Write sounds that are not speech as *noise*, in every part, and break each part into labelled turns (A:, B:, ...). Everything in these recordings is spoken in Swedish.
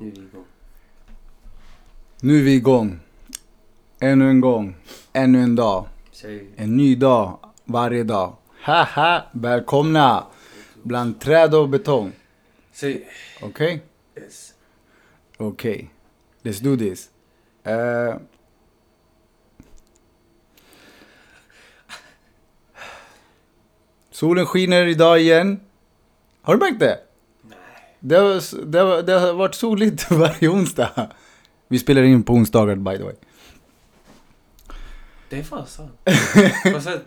A: Nu är vi igång.
B: Nu är vi igång. Ännu en gång. Ännu en dag.
A: Säg.
B: En ny dag varje dag. Haha, välkomna! Bland träd och betong.
A: Säg.
B: Okej?
A: Yes.
B: Okej. Let's do this. Eh. solen skiner idag igen. Har du märkt det? Det har, det, har, det har varit soligt *laughs* varje onsdag. Vi spelar in på onsdagar by the way.
A: Det är fan sant.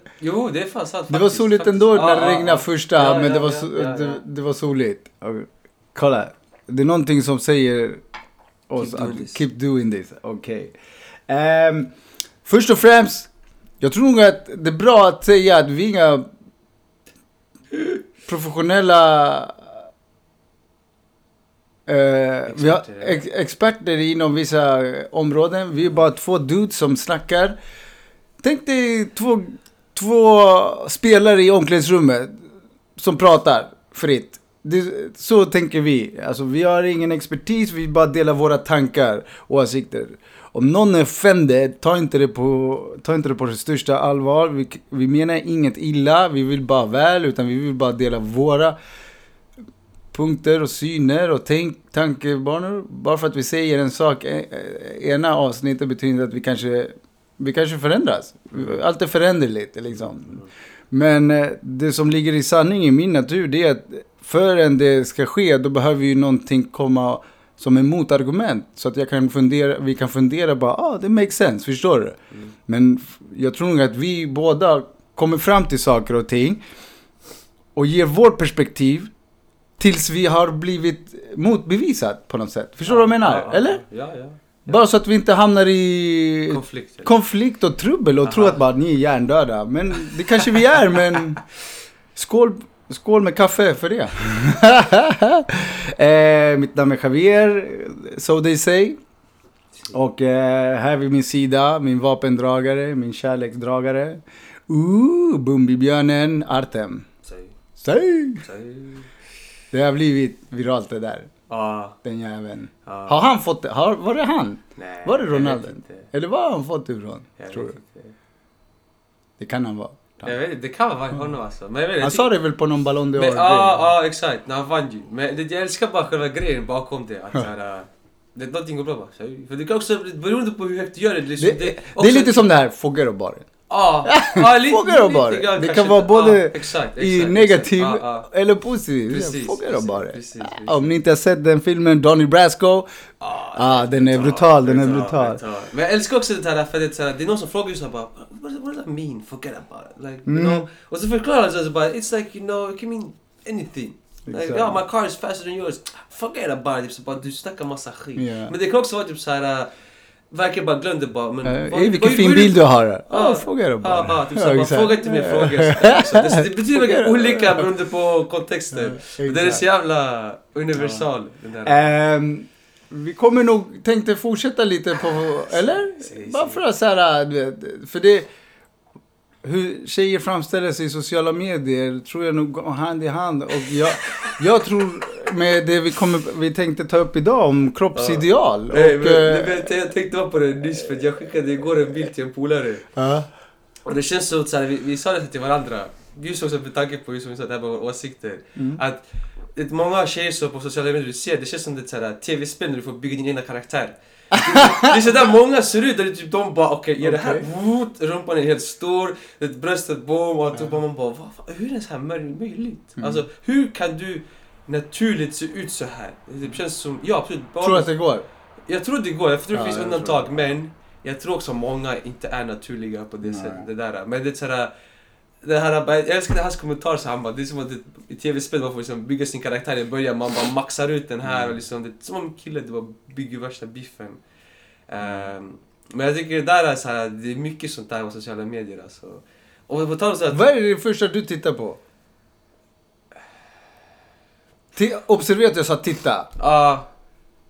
A: *laughs* Jo, det är fan sant
B: Det var soligt
A: faktiskt.
B: ändå när det regnade första,
A: Ja,
B: men
A: ja,
B: det, var
A: ja,
B: so
A: ja,
B: Det,
A: ja.
B: det var soligt. Kolla. Det är någonting som säger oss
A: Keep doing
B: att
A: this.
B: keep doing this. Okej. Ehm, först och främst, jag tror nog att det är bra att säga att vi är inga professionella eh, vi har ex experter inom vissa eh, områden. Vi är bara två dudes som snackar. Tänk dig två, två spelare i omklädningsrummet som pratar fritt. Det, så tänker vi. Alltså, vi har ingen expertis, vi bara delar våra tankar och åsikter. Om någon är offended, ta inte det på, ta inte det på det största allvar. Vi, vi menar inget illa, vi vill bara väl, utan vi vill bara dela våra punkter och syner och tänk, tankebanor. Bara för att vi säger en sak eh, eh, ena avsnittet betyder inte att vi kanske, vi kanske förändras. Allt är föränderligt liksom. Men eh, det som ligger i sanning i min natur det är att förrän det ska ske då behöver ju någonting komma som en motargument. Så att jag kan fundera, vi kan fundera bara, ah det makes sense, förstår du?
A: Mm.
B: Men jag tror nog att vi båda kommer fram till saker och ting och ger vårt perspektiv tills vi har blivit motbevisat på något sätt. Förstår du vad jag menar?
A: Ja, ja,
B: Eller?
A: Ja, ja.
B: Bara så att vi inte hamnar i
A: Konflikt.
B: konflikt och trubbel och
A: Aha.
B: tror att bara ni är hjärndöda. Men det kanske vi är, men skål, skål med kaffe för det. *laughs* eh, mitt namn är Javier, so they say. Och eh, här vid min sida, min vapendragare, min kärleksdragare. Ooh, Bumbibjörnen Artem.
A: Säg.
B: Säg!
A: Säg.
B: Det har blivit viralt det där,
A: Ja.
B: den jäveln.
A: ja.
B: Har han fått det? Har, var det han?
A: Nej,
B: Var det Ronaldo? Eller var har han fått det ifrån?
A: Jag
B: Tror
A: vet
B: du?
A: inte.
B: Det kan han vara.
A: Jag vet inte, det kan vara honom alltså. Men jag vet.
B: Han sa det väl på någon Ballon d'Or?
A: Ja, ja, exakt. När han vann ju. Men det, jag älskar bara själva grejen bakom det. Att såhär... *laughs* Det, någonting går bra bara. För det kan också, beroende på hur högt du gör det. Liksom,
B: det, det,
A: också-
B: är lite som det här Fogger och baren.
A: Ja, ja lite,
B: och
A: lite
B: baren.
A: grann
B: Det kan vara både
A: ja, exakt,
B: I
A: exakt,
B: negativ
A: exakt. Ja, ja.
B: eller positiv.
A: Precis,
B: Fogger och
A: precis,
B: baren.
A: precis, precis.
B: Om ni inte har sett den filmen, Donnie Brasco.
A: Ja,
B: Ah, den är brutal, den är brutal.
A: Men jag älskar också det här för det är, så här, det är någon som frågar ju såhär bara What, does that mean? Forget about it. Like,
B: Mm.
A: you know? Och så förklarar han så bara It's like you know, it can mean anything. Like,
B: Exakt.
A: ja, my car is faster than yours. Forget about it. Så bara, du snackar massa skit.
B: Ja.
A: Men det kan också vara typ såhär uh, Verkar bara glömde bara men...
B: Eh,
A: vad-
B: vilken
A: vad-
B: fin
A: vad-
B: bil du har. Ja,
A: Ja.
B: Fogger och
A: Ja,
B: baren.
A: ja, typ såhär, bara
B: exakt.
A: fråga inte mer frågor. Det, det *laughs* betyder olika beroende på kontexten.
B: Ja,
A: den är så jävla universal. Där.
B: Ehm, vi kommer nog, tänkte fortsätta lite på, eller?
A: säg,
B: Bara
A: säg.
B: för att så här, du vet, för det, hur tjejer framställer sig i sociala medier tror jag nog går hand i hand. Och jag, jag tror med det vi, kommer, vi tänkte ta upp idag om kroppsideal. Och,
A: Nej, men,
B: eh,
A: men, jag tänkte bara på det nyss för jag skickade igår en bild till en polare.
B: ja.
A: Och det känns så att så vi, vi sa det till varandra. Just också med tanke på just som vi sa, det här med våra åsikter.
B: Mm.
A: Att det många tjejer som på sociala medier du ser, det känns som ett så tv-spel när du får bygga din egna karaktär. Det är sådär många ser ut, där typ de bara okej, okay, gör det här, woot, rumpan är helt stor, bröstet boom och alltihopa. Man bara, hur är det så här möj- möjligt?
B: Mm.
A: Alltså hur kan du naturligt se ut så här? Det känns som, ja absolut. bara-
B: Tror att det går?
A: jag tror det går, jag tror det
B: Ja,
A: finns
B: jag
A: undantag men jag tror också många inte är naturliga på det
B: Nej.
A: sättet. Det där. Men det är såhär, det här, jag älskar hans kommentar så han bara, det är som att i tv-spel man får liksom bygga sin karaktär i början, man bara maxar ut den här och liksom, det är som en kille det bara bygger värsta biffen. Ehm, men jag tycker det där är så här, det är mycket sånt där på sociala medier alltså. Och på tal om så här,
B: Vad är det första du tittar på? Observera att jag sa titta.
A: Ja,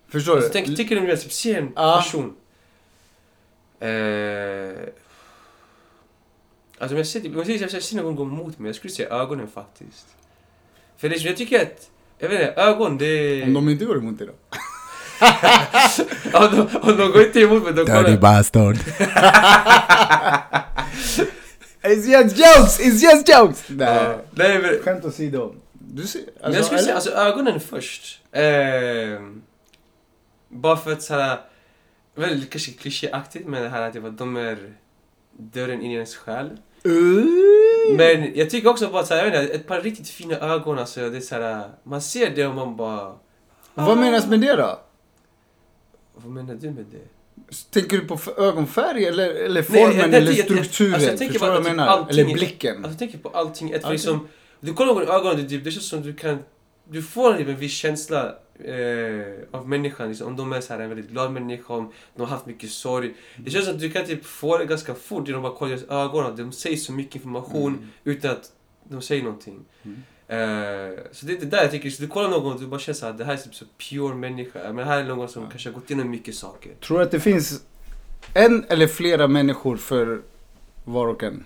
B: Förstår
A: alltså,
B: du?
A: tänk, du att typ, se en
B: Ja.
A: person. Eh, Alltså om jag ser, om jag ser, jag ser någon gå mot mig, jag skulle säga ögonen faktiskt. För det, jag tycker att, jag vet inte, ögon det...
B: Om de inte går emot dig då? *laughs*
A: om, de, om de går inte emot mig, då
B: Dirty
A: kollar
B: bastard. *laughs* It's just jokes! It's just jokes! Nej.
A: Nej men,
B: Skämt åsido. Du ser, alltså,
A: men jag skulle säga
B: eller?
A: alltså ögonen först. Ehm, bara för att såhär, väldigt kanske klichéaktigt med det här att det var- de är dörren in i ens själ.
B: Uh.
A: Men jag tycker också bara att jag vet inte, ett par riktigt fina ögon alltså, det är så här, man ser det och man bara...
B: Vad menas med det då?
A: Vad menar du med det?
B: Tänker du på ögonfärg eller, eller
A: Nej,
B: formen
A: jag- jag-
B: eller
A: jag- jag-
B: strukturen?
A: alltså, jag tänker
B: Förstår du vad jag
A: typ
B: menar?
A: allting-
B: Eller blicken?
A: Alltså jag tänker på allting, ett,
B: Okej.
A: liksom, du kollar på ögonen, det, typ, det känns som du kan... Du får typ en viss känsla eh, av människan, liksom, om de är så här, en väldigt glad människa, om de har haft mycket sorg. Det känns som att du kan typ få det ganska fort genom att kolla i deras ögon, de säger så mycket information
B: Mm.
A: utan att de säger någonting.
B: Mm.
A: Eh, så det är det där jag tycker, så du kollar någon och du bara känner att det här är typ så pure människa. Men det här är någon som
B: Ja.
A: kanske har gått igenom mycket saker.
B: Tror du att det finns en eller flera människor för var och en?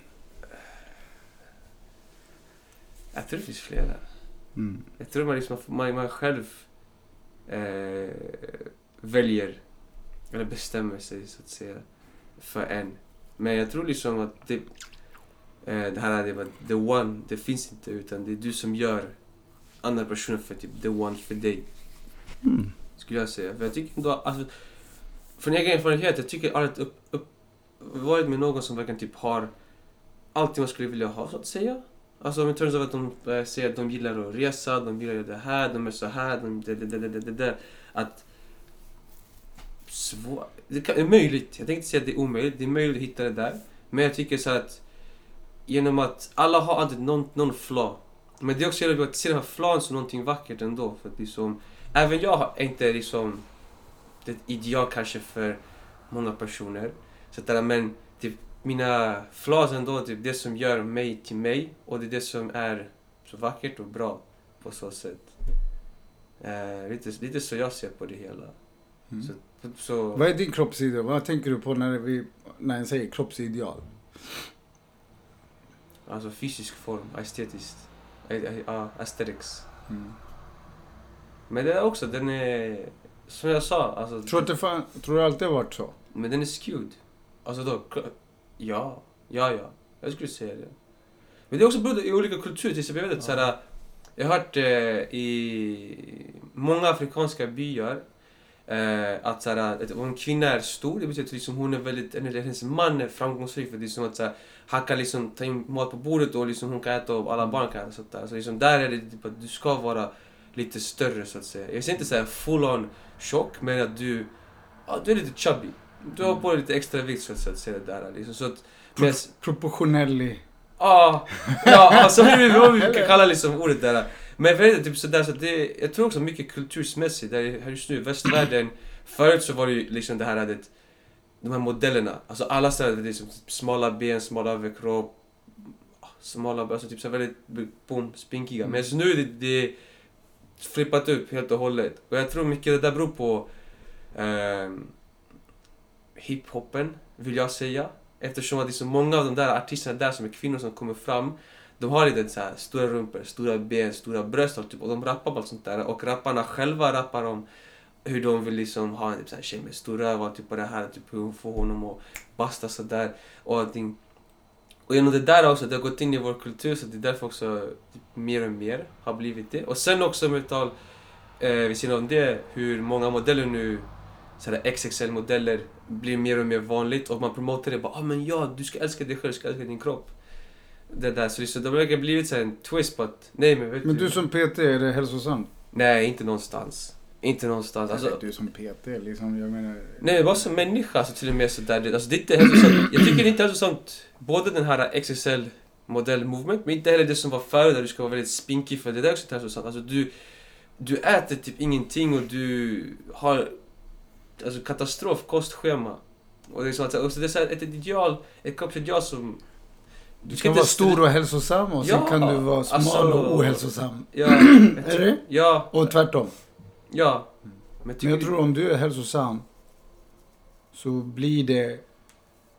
A: Jag tror det finns flera.
B: Mm.
A: Jag tror man, liksom, man, man själv eh, väljer, eller bestämmer sig så att säga, för en. Men jag tror liksom att det, eh, det här är det, the one, det finns inte utan det är du som gör andra personer för typ the one för dig.
B: Mm.
A: Skulle jag säga. För jag tycker ändå, alltså, från egen erfarenhet, jag tycker aldrig upp, upp, varit med någon som verkligen typ har allt man skulle vilja ha så att säga. Alltså i terms of att de eh, äh, säger att de gillar att resa, de gillar det här, de är så här, de det, det, det, det, det, det, det. Att svår, det kan, är möjligt, jag tänkte inte säga att det är omöjligt, det är möjligt att hitta det där. Men jag tycker så att genom att alla har alltid någon, någon flaw. Men det är också jävligt att se den här flawen som någonting vackert ändå. För att liksom, även jag har inte liksom det ideal kanske för många personer. Så att, men typ, mina flaws ändå, typ, det som gör mig till mig och det är det som är så vackert och bra på så sätt. Eh, lite, lite så jag ser på det hela.
B: Mm.
A: Så, så,
B: Vad är din kroppsideal? Vad tänker du på när, vi, när jag säger kroppsideal?
A: alltså fysisk form, estetiskt. Eh, eh, Ja, aesthetics.
B: Mm.
A: Men det är också, den är... Som jag sa, alltså...
B: Tror, du att det fan, tror du alltid har varit så?
A: Men den är skewed. Alltså då, ja, ja, ja. Jag skulle säga det. Men det är också beroende i olika kulturer. Till exempel, jag vet att såhär, jag har hört eh, i många afrikanska byar eh, att såhär, att om en kvinna är stor, det betyder att liksom hon är väldigt, eller hennes man är framgångsrik för det är som att såhär, han kan liksom ta in mat på bordet och liksom hon kan äta och alla barn kan äta. Sånt där. Så liksom, där är det typ att du ska vara lite större så att säga. Jag säger inte såhär full on tjock, men att du, ja, du är lite chubby. Du har på dig lite extra vikt så att säga. Där, liksom. så att, men,
B: Proportionelly.
A: Ja, ja, alltså vad vi brukar kalla liksom ordet där. Men jag vet inte, typ sådär så det, jag tror också mycket kultursmässigt, där här just nu i västvärlden, förut så var det ju liksom det här att det- de här modellerna, alltså alla sådär, det är liksom smala ben, smal överkropp, smala, alltså typ så väldigt, boom, spinkiga. Men så nu det, det flippat upp helt och hållet. Och jag tror mycket det där beror på ehm, hiphopen, vill jag säga. Eftersom att det är så många av de där artisterna där som är kvinnor som kommer fram, de har lite så här stora rumpor, stora ben, stora bröst och, typ, och de rappar på allt sånt där. Och rapparna själva rappar om hur de vill liksom ha en typ, så här, tjej med stor röv och typ och det här, typ hur hon får honom att basta sådär och allting. Och genom det där också, det har gått in i vår kultur så det är därför också typ, mer och mer har blivit det. Och sen också med tal, eh, vid sidan om det, hur många modeller nu, XXL-modeller blir mer och mer vanligt och man promotar det bara ah, men ja, du ska älska dig själv, du ska älska din kropp. Det där, så liksom, det verkligen blivit så en twist på att, nej men vet
B: Men du som PT, är det hälsosamt?
A: Nej, inte någonstans. Inte någonstans. Alltså,
B: du som PT, liksom, jag menar...
A: Nej, bara som människa så till och med sådär. Alltså, det är inte hälsosamt. Jag tycker det är inte hälsosamt, både den här XXL modell movement, men inte heller det som var förut där du ska vara väldigt spinkig för det där är också inte hälsosamt. Alltså du, du äter typ ingenting och du har alltså katastrof kostschema. Och det är, så att, och så det är så här ett ideal, ett kroppsideal som...
B: Du ska vara stor och hälsosam och sen
A: Ja,
B: kan du vara smal
A: alltså-
B: och ohälsosam.
A: Ja, *clears throat*
B: Är det?
A: Ja,
B: Och tvärtom.
A: ja. Men
B: Men
A: tycker
B: jag tror om du är hälsosam så blir det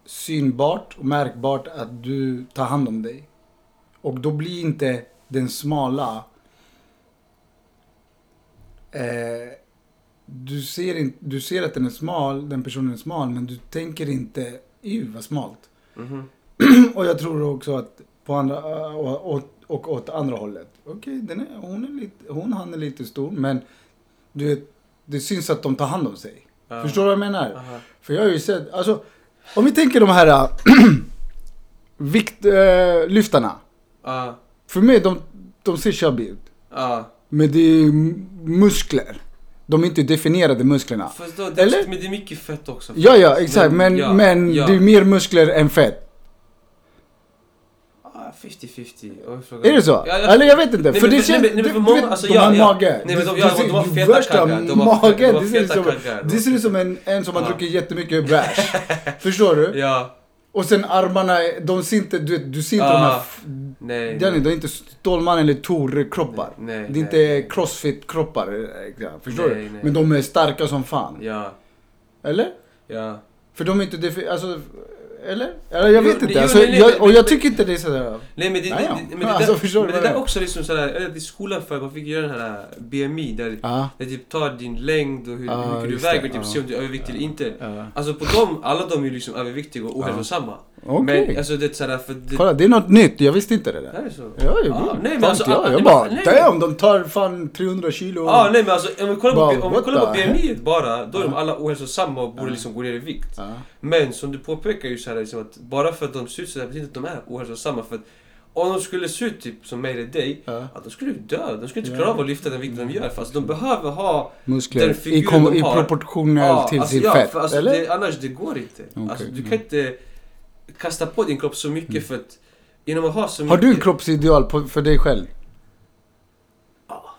B: synbart och märkbart att du tar hand om dig. Och då blir inte den smala eh, du ser, in, du ser att den är smal, den personen är smal, men du tänker inte, ju vad smalt.
A: Mhm. *clears throat*
B: Och jag tror också att på andra, och, och, och åt andra hållet. Okej, den är, hon, är lite, hon han är lite stor, men du vet, det syns att de tar hand om sig.
A: Ja.
B: Förstår du vad jag menar?
A: Aha.
B: För jag har ju sett, alltså, om vi tänker de här viktlyftarna. Äh. *clears throat*
A: Ja.
B: för mig, de, de ser chubby ut. Men det är muskler. De är inte definierade musklerna.
A: Fast då, det
B: Eller?
A: men det är mycket fett också.
B: Ja, ja, exakt. Men,
A: ja,
B: men
A: ja.
B: det är mer muskler än fett.
A: Ah, 50-50. Om jag frågar-
B: Är det så?
A: Ja, jag-
B: Eller jag vet inte.
A: Nej,
B: för det känns...
A: nej, nej,
B: du
A: många-
B: vet,
A: alltså,
B: de har
A: ja.
B: mage.
A: Nej, men de- ja, de har feta
B: värsta magen. Det ser ut som, det ser ut som en, en som har druckit jättemycket bärs. *laughs* Förstår du?
A: Ja.
B: Och sen armarna, de ser inte, du, vet, du ser inte
A: Ja.
B: de här... f-
A: Nej.
B: Danny, det är inte Stålmannen eller Tor-kroppar.
A: Nej, nej,
B: Det är inte
A: nej.
B: crossfit-kroppar. eh, Förstår
A: Nej,
B: du?
A: nej.
B: Men de är starka som fan.
A: Ja.
B: Eller?
A: Ja.
B: För de är inte alltså, eller? Eller jag
A: Jo,
B: vet inte.
A: jo,
B: Alltså,
A: nej, nej,
B: jag,
A: men-
B: och jag tycker inte det är sådär...
A: Nej men det,
B: Nej, ja.
A: det, det, men det, *laughs*
B: Alltså,
A: där, men det
B: det
A: där också liksom sådär, i skolan för man fick göra den här BMI där
B: Ja.
A: det typ tar din längd och hur,
B: Ja,
A: hur mycket du
B: det,
A: väger och typ
B: ja.
A: se om du är överviktig eller inte. Alltså på dem, alla de är ju liksom överviktiga och ohälsosamma.
B: Okej.
A: Men alltså det är sådär för det...
B: Kolla, det är något nytt. Jag visste inte det där.
A: Är det så?
B: Ja, jag
A: Ja, nej, men alltså,
B: inte jag. bara,
A: nej,
B: damn, de tar fan 300 kilo.
A: Ja, nej men alltså om vi kollar
B: Bara,
A: på, om vi kollar på BMI bara, då är de
B: Ja.
A: alla ohälsosamma och borde
B: Ja.
A: liksom gå ner i vikt.
B: Ja.
A: Men som du påpekar ju så här, liksom, att bara för att de ser ut sådär betyder inte att de är ohälsosamma. För att om de skulle se ut typ som mig eller dig,
B: Ja.
A: att de skulle dö. De skulle inte
B: Ja.
A: klara av att lyfta den vikten de gör. Alltså, de behöver ha...
B: Muskler
A: Den
B: i,
A: figuren de
B: i
A: har.
B: proportionell till
A: alltså,
B: sin
A: ja,
B: fett.
A: alltså,
B: eller?
A: det, annars det går inte.
B: Okej,
A: Alltså, du kan inte kasta på din kropp så mycket för att genom att ha så
B: Har
A: mycket...
B: du en kroppsideal på, för dig själv?
A: Ja.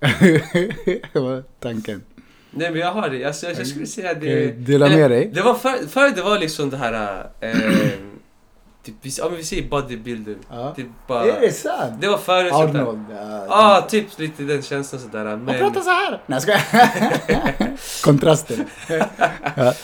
A: *laughs*
B: Vad var tanken?
A: Nej men jag har det. Alltså, jag, jag skulle säga det...
B: Okej, dela med
A: Eller,
B: dig.
A: Det var för, förr det var liksom det här... Eh, *clears throat* typ, ja, men vi säger bodybuilder.
B: Ja.
A: Typ bara,
B: Är det sant?
A: det var där.
B: Arnold. Ja,
A: Ja, ah, typ lite den känslan sådär. Men,
B: pratar så här. Nej, jag skojar. *laughs* Kontrasten. *laughs*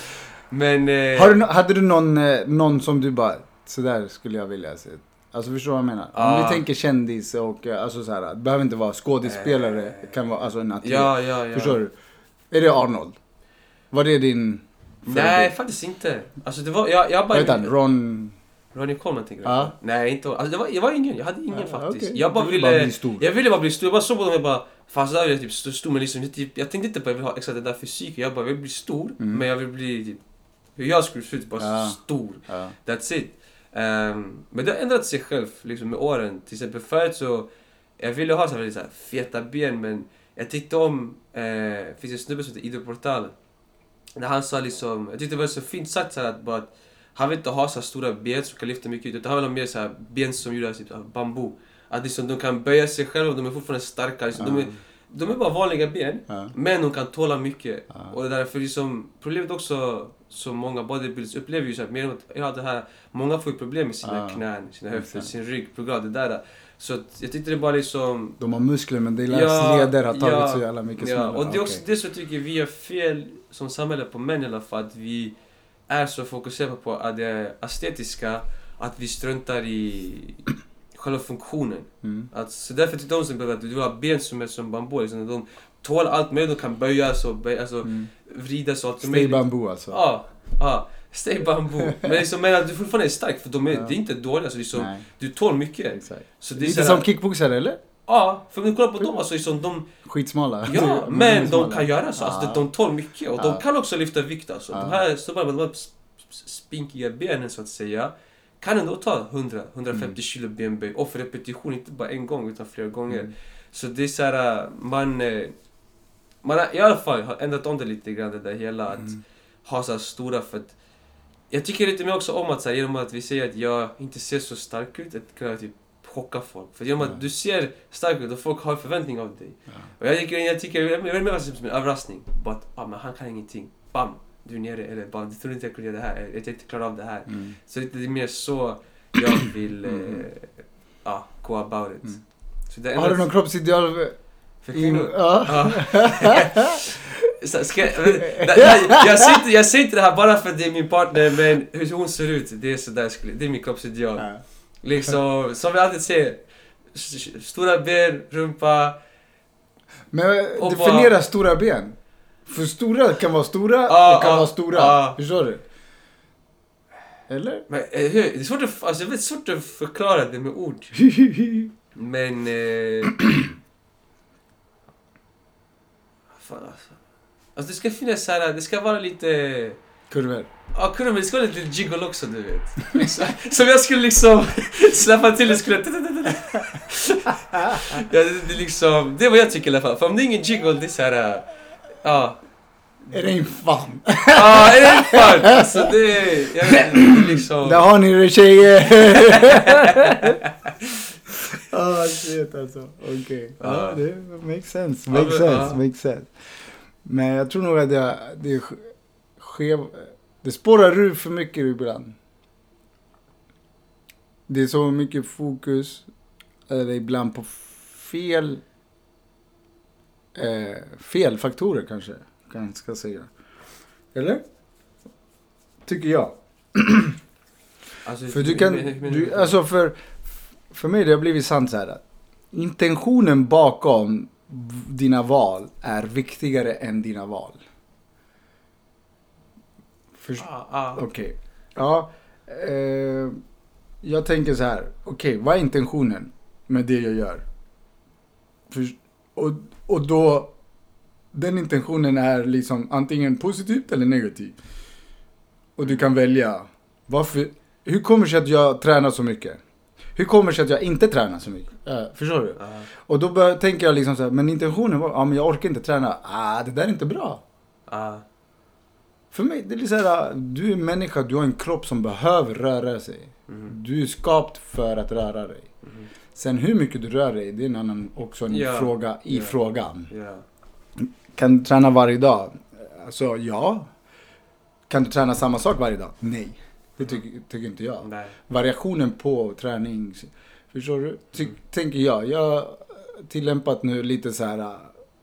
A: men... Eh,
B: Har du, no- hade du någon, eh, någon som du bara, så där skulle jag vilja se? Alltså förstår du vad jag menar? Om
A: Ja.
B: vi tänker kändis och eh, alltså så här, det behöver inte vara skådespelare, det kan vara alltså en atlet.
A: Ja, ja, ja.
B: Förstår du? Är det Arnold? Var det din
A: Nej,
B: förebild?
A: faktiskt inte. Alltså det var... Jag, jag bara...
B: Vad heter han? Ron...
A: Ronnie Coleman tänker du
B: Ja.
A: Nej, inte alltså, det var, jag var ingen. Jag hade ingen
B: Ja,
A: faktiskt.
B: okej.
A: Jag bara
B: Du
A: ville...
B: ville bara bli stor.
A: Jag ville bara bli stor. Jag bara såg på dem och bara... Fast där vill jag typ stå stor men liksom, typ, jag tänkte inte på att jag vill ha exakt den där fysiken. Jag bara vill bli stor,
B: Mm.
A: men jag vill bli typ... Hur jag skulle se ut, bara
B: Ja.
A: stor.
B: Ja.
A: That's it. Ehm, men det har ändrat sig själv liksom med åren. Till exempel förut så... Jag ville ha så här, så här, feta ben men jag tyckte om... Eh, det finns en snubbe som heter Ido Portal. När han sa liksom... Jag tyckte det var så fint sagt så här, att bara att han vill inte ha så stora ben som kan lyfta mycket ut. Utan han vill ha mer så här ben som gjorda typ, av bambu. Att liksom, de kan böja sig själva och de är fortfarande starka. Liksom, de, är, de är bara vanliga ben.
B: Ja.
A: Men de kan tåla mycket.
B: Ja.
A: Och det är därför liksom, problemet också som många bodybuilders upplever ju så att, ja, det här, många får ju problem med sina
B: Ja.
A: knän, sina höfter,
B: Exakt.
A: sin rygg på av det där. Så att jag tyckte det bara liksom...
B: De har muskler men deras
A: Ja,
B: leder har tagit
A: ja,
B: så jävla mycket
A: Ja, och det är också
B: Okej.
A: det som jag tycker vi är fel som samhälle på män i alla fall. Att vi är så fokuserade på att det estetiska att vi struntar i själva funktionen.
B: Mm.
A: Att, så därför tyckte de som att du har ben som är som bambu. Liksom, de tål allt möjligt, de kan böjas och böj, alltså,
B: Mm.
A: vridas och allt
B: Stay
A: möjligt.
B: bambu alltså.
A: Ja, ja. Stay bambu. *laughs* Men liksom, men att du fortfarande är stark för de är,
B: Ja.
A: det är inte dåligt. Alltså, liksom,
B: Nej,
A: du tål mycket.
B: exakt.
A: Så det är
B: Lite som kickboxare eller?
A: Ja, för om du kollar på dem alltså, liksom, de,
B: Skitsmala.
A: Ja, *laughs* men de kan göra så. Alltså, de tål mycket och de kan också lyfta vikt. Alltså. De här snubbarna med de här spinkiga benen så att säga kan ändå ta 100-150
B: Mm.
A: kilo benböj och för repetition, inte bara en gång utan flera gånger.
B: Mm.
A: Så det är så här, äh, man... eh, Man har i alla fall har ändrat om det lite grann det där hela att
B: Mm.
A: ha så stora för att jag tycker lite mer också om att så här, genom att vi säger att jag inte ser så stark ut, att kunna typ chocka folk. För genom att du ser stark ut och folk har förväntning av dig.
B: Ja.
A: Och jag tycker, jag tycker, jag vill mer vara som en överraskning. Bara att, ah, men han kan ingenting. Bam! Du är nere. Eller bara, du tror inte jag kunde göra det här. Eller jag inte klarar av det här.
B: Mm.
A: Så det är mer så jag vill, eh,
B: Mm.
A: ja, go about it.
B: Mm. Har du någon kroppsideal?
A: för kvinnor?
B: Ja. *laughs*
A: Så ska, jag, säger inte, jag säger inte det här bara för att det är min partner, men hur hon ser ut, det är sådär, det är min kroppsideal.
B: Ja.
A: Liksom, som vi alltid säger, stora ben, rumpa,
B: Men definiera stora ben. För stora kan vara stora
A: Ja,
B: och kan
A: ja,
B: vara stora.
A: ja.
B: Förstår du? Eller?
A: Men, eh, hur, det är svårt att, alltså, det är svårt att förklara det med ord. *laughs* Men... Eh, *clears throat* fan alltså. Alltså det ska finnas så här, det ska vara lite...
B: Kurvor.
A: Ja, kurva, men det ska vara lite jiggle också, du vet. *laughs* Som jag skulle liksom *laughs* släppa till, det skulle... Ja, det, det, liksom, det är vad jag tycker i alla fall. För om det är ingen jiggle, det är så här... Ja.
B: Är det en fan?
A: Ja, är det fan? Alltså det är... Jag vet inte, liksom...
B: Där har ni det tjejer! *laughs* Ah shit alltså. Okej. Ja,
A: Ja.
B: det makes sense. Makes sense. Makes sense. Men jag tror nog att det, det skev... Det spårar ur för mycket ibland. Det är så mycket fokus, eller ibland på fel... Eh, faktorer kanske, kan ska säga. Eller? Tycker jag. *clears throat*
A: Alltså,
B: För du kan, du, alltså för, för mig det har blivit sant så här att intentionen bakom dina val är viktigare än dina val. Först-
A: Ja, ja.
B: Okej. Ja. Eh, jag tänker så här. Okej, vad är intentionen med det jag gör? För, och, och då... Den intentionen är liksom antingen positivt eller negativt. Och du kan välja. Varför? Hur kommer det sig att jag tränar så mycket? Hur kommer det sig att jag inte tränar så mycket? Eh, förstår du?
A: Ja.
B: Och då bör, tänker jag liksom så här, men intentionen var, ja men jag orkar inte träna. Ah, det där är inte bra.
A: Ja.
B: För mig, det är så här, du är människa, du har en kropp som behöver röra sig.
A: Mhm.
B: Du är skapt för att röra dig.
A: Mhm.
B: Sen hur mycket du rör dig, det är en annan, också en
A: Ja.
B: fråga i
A: Ja.
B: frågan.
A: Ja.
B: Kan du träna varje dag? Alltså ja. Kan du träna samma sak varje dag? Nej. Det tycker, tycker inte jag.
A: Nej.
B: Variationen på träning, förstår du? Ty,
A: Mm.
B: Tänker jag. Jag har tillämpat nu lite så här äh,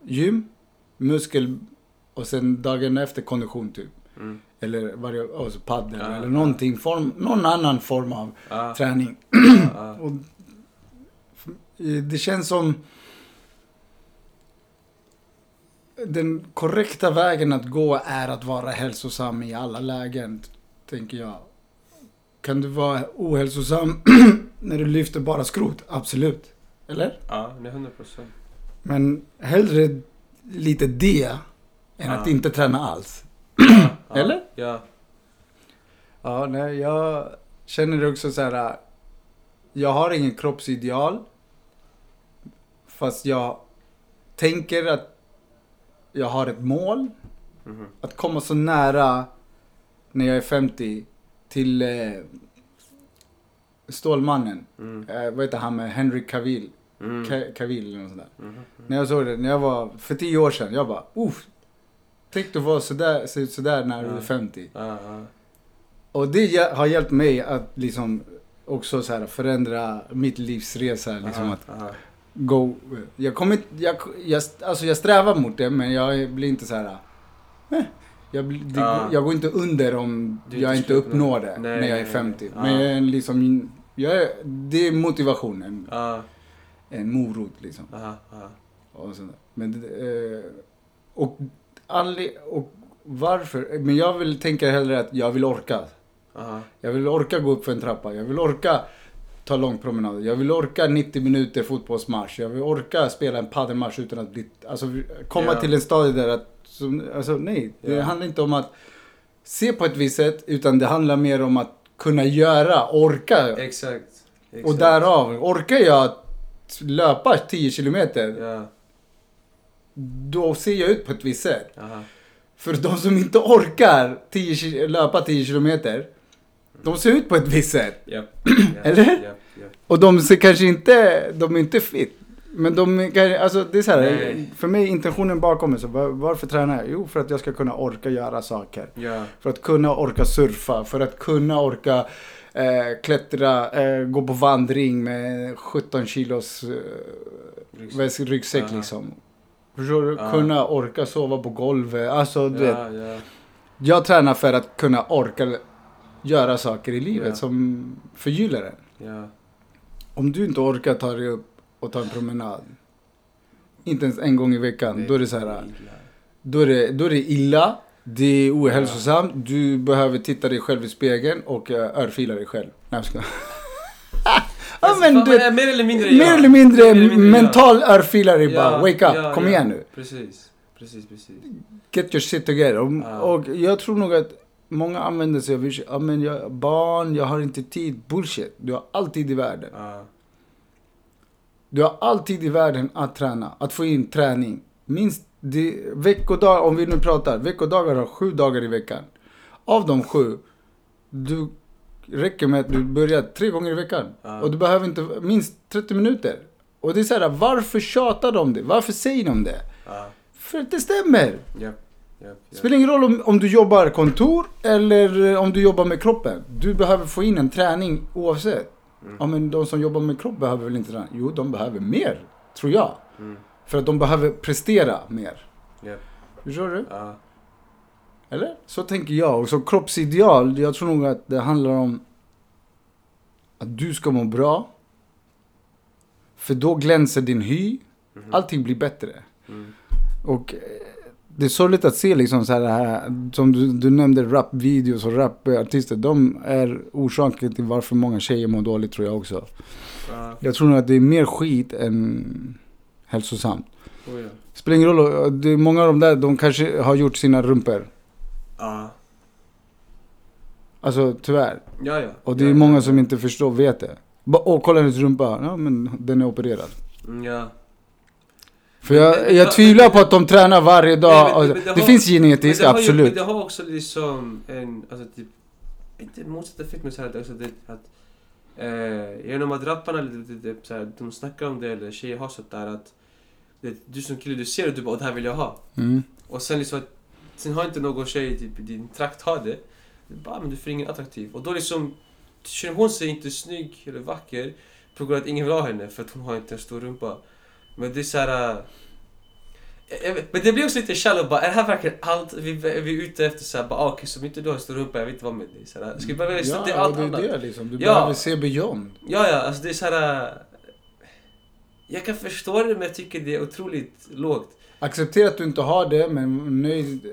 B: gym, muskel och sen dagen efter kondition typ.
A: Mm.
B: Eller varje, alltså paddel
A: Ja,
B: eller någonting, form, någon annan form av
A: Ja.
B: träning.
A: Ja. *clears throat*
B: Det känns som den korrekta vägen att gå är att vara hälsosam i alla lägen, tänker jag. Kan du vara ohälsosam *clears throat* när du lyfter bara skrot? Absolut. Eller?
A: Ja, det är hundra procent.
B: Men hellre lite det än att
A: Ja.
B: inte träna alls. *clears throat* Eller?
A: Ja.
B: Ja, nej, jag känner också så här. Jag har ingen kroppsideal. Fast jag tänker att jag har ett mål.
A: Mhm.
B: Att komma så nära när jag är 50 till eh, Stålmannen.
A: Mm.
B: Eh, vad heter han med Henry Cavill?
A: Mm.
B: Ca- Cavill eller något sånt där.
A: Mhm.
B: När jag såg det, när jag var för 10 år sedan. Jag bara, uff. Tänk du vara sådär, se ut sådär när du är 50.
A: Ja, ja.
B: Och det har hjälpt mig att liksom också så här förändra mitt livsresa. Liksom att. Go. Jag kommer inte, jag, jag, alltså jag strävar mot det men jag blir inte så här. Eh, jag, det, går- jag går inte under om
A: Du
B: jag
A: inte
B: uppnår det
A: Nej,
B: när jag är
A: nej,
B: 50.
A: nej.
B: Men
A: Ja.
B: jag är liksom, jag är, det är motivationen.
A: Ja,
B: En morot liksom. Och, sånt. Men, eh, och, anle- och varför? Men jag vill tänka hellre att jag vill orka. Jag vill orka gå upp för en trappa. Jag vill orka ta långpromenader. Jag vill orka 90 minuter fotbollsmatch. Jag vill orka spela en padelmatch utan att bli... Alltså komma
A: Ja.
B: till en stadie där att... Som, alltså nej, det
A: Ja.
B: handlar inte om att se på ett visst sätt. Utan det handlar mer om att kunna göra, orka.
A: Exakt. Exakt.
B: Och därav, orkar jag löpa 10 kilometer.
A: Ja,
B: Då ser jag ut på ett visst sätt.
A: aha.
B: För de som inte orkar 10, ki- löpa 10 kilometer. De ser ut på ett visst sätt.
A: Japp. *clears throat*
B: Eller?
A: Japp.
B: Och de ser kanske inte, de är inte fit. Men de kanske, alltså det är så här,
A: Nej.
B: för mig intentionen bakom är så, var, varför tränar jag? Jo, för att jag ska kunna orka göra saker.
A: Ja.
B: För att kunna orka surfa, för att kunna orka eh, klättra, eh, gå på vandring med 17 kilos eh, väs- ryggsäck
A: Aha.
B: liksom. Förstår du?
A: Ja.
B: Kunna orka sova på golvet. Alltså du vet,
A: Ja, ja.
B: jag tränar för att kunna orka göra saker i livet
A: Ja.
B: som förgyller en.
A: Ja.
B: Om du inte orkar ta dig upp och ta en promenad. inte ens en gång i veckan, då är det så här. Då är det, då är det illa, det är ohälsosamt, du behöver titta dig själv i spegeln och uh, örfila dig själv. Nej jag skojar. *laughs* ja
A: Alltså,
B: men
A: fan,
B: du,
A: mer eller mindre
B: mer
A: ja.
B: eller mindre
A: Mer eller mindre ja.
B: mental örfila dig
A: Ja,
B: bara. Wake up,
A: ja,
B: kom
A: ja.
B: igen nu.
A: Precis, precis, precis.
B: Get your shit together. Och,
A: Ja.
B: och jag tror nog att många använder sig av vision. Ja men jag, barn, jag har inte tid. Bullshit. Du har all tid i världen.
A: Ja,
B: Du har all tid i världen att träna, att få in träning. Minst det, veckodag, om vi nu pratar, veckodagar har sju dagar i veckan. Av de sju, du räcker med att du börjar tre gånger i veckan.
A: Ja.
B: Och du behöver inte, minst 30 minuter. Och det är så här, varför tjatar de det? Varför säger de det?
A: ja,
B: För att det stämmer.
A: ja, ja.
B: Spelar ingen roll om, om du jobbar kontor eller eh, om du jobbar med kroppen. Du behöver få in en träning oavsett.
A: Mm.
B: Ja men de som jobbar med kropp behöver väl inte träna? Jo, de behöver mer, tror jag.
A: Mm.
B: För att de behöver prestera mer.
A: Ja,
B: Förstår du?
A: ja,
B: Eller? Så tänker jag. Och så kroppsideal, jag tror nog att det handlar om att du ska må bra. För då glänser din hy. Allting blir bättre.
A: Mm.
B: Och eh, det är sorgligt att se liksom så här, som du, du nämnde rapvideos och rapartister. De är orsaken till varför många tjejer mår dåligt tror jag också.
A: ja.
B: Jag tror nog att det är mer skit än hälsosamt.
A: Oh, ja.
B: Spelar ingen roll, det är många av de där, de kanske har gjort sina rumpor.
A: Ja,
B: Alltså tyvärr.
A: ja, ja.
B: Och det
A: ja,
B: är många
A: ja,
B: som inte förstår, vet det. Bara, Åh, kolla hennes rumpa. Ja, men den är opererad.
A: Mm, Ja.
B: För jag, jag tvivlar på att de tränar varje dag.
A: Nej, men- men
B: det,
A: det har-
B: finns genetiskt,
A: det har ju-
B: absolut.
A: Men det har också liksom en, alltså typ, inte en motsatt effekt men så här, alltså det, att eh, genom att rapparna det, det, det, så här, de snackar om det eller tjejer har sånt där att det, du som kille du ser och du bara "Åh, det här vill jag ha.
B: Mm.
A: Och sen liksom sen har inte någon tjej typ, i din trakt har det. det är bara, men du får ingen attraktiv. Och då liksom, känner hon sig inte snygg eller vacker på grund av att ingen vill ha henne för att hon har inte en stor rumpa. Men det är såhär... Äh, jag vet- men det blir också lite shallow bara, är det här verkligen allt vi, vi är ute efter? Såhär, bara, ah, okej, som inte du har en stor rumpa, jag vill inte vara med dig. Ska vi bara,
B: Ja,
A: det är allt
B: det
A: annat.
B: är det liksom. Du
A: Ja.
B: behöver se beyond.
A: Ja, ja, alltså det är såhär... Jag kan förstå det men jag tycker det är otroligt lågt.
B: Acceptera att du inte har det, men nöjd,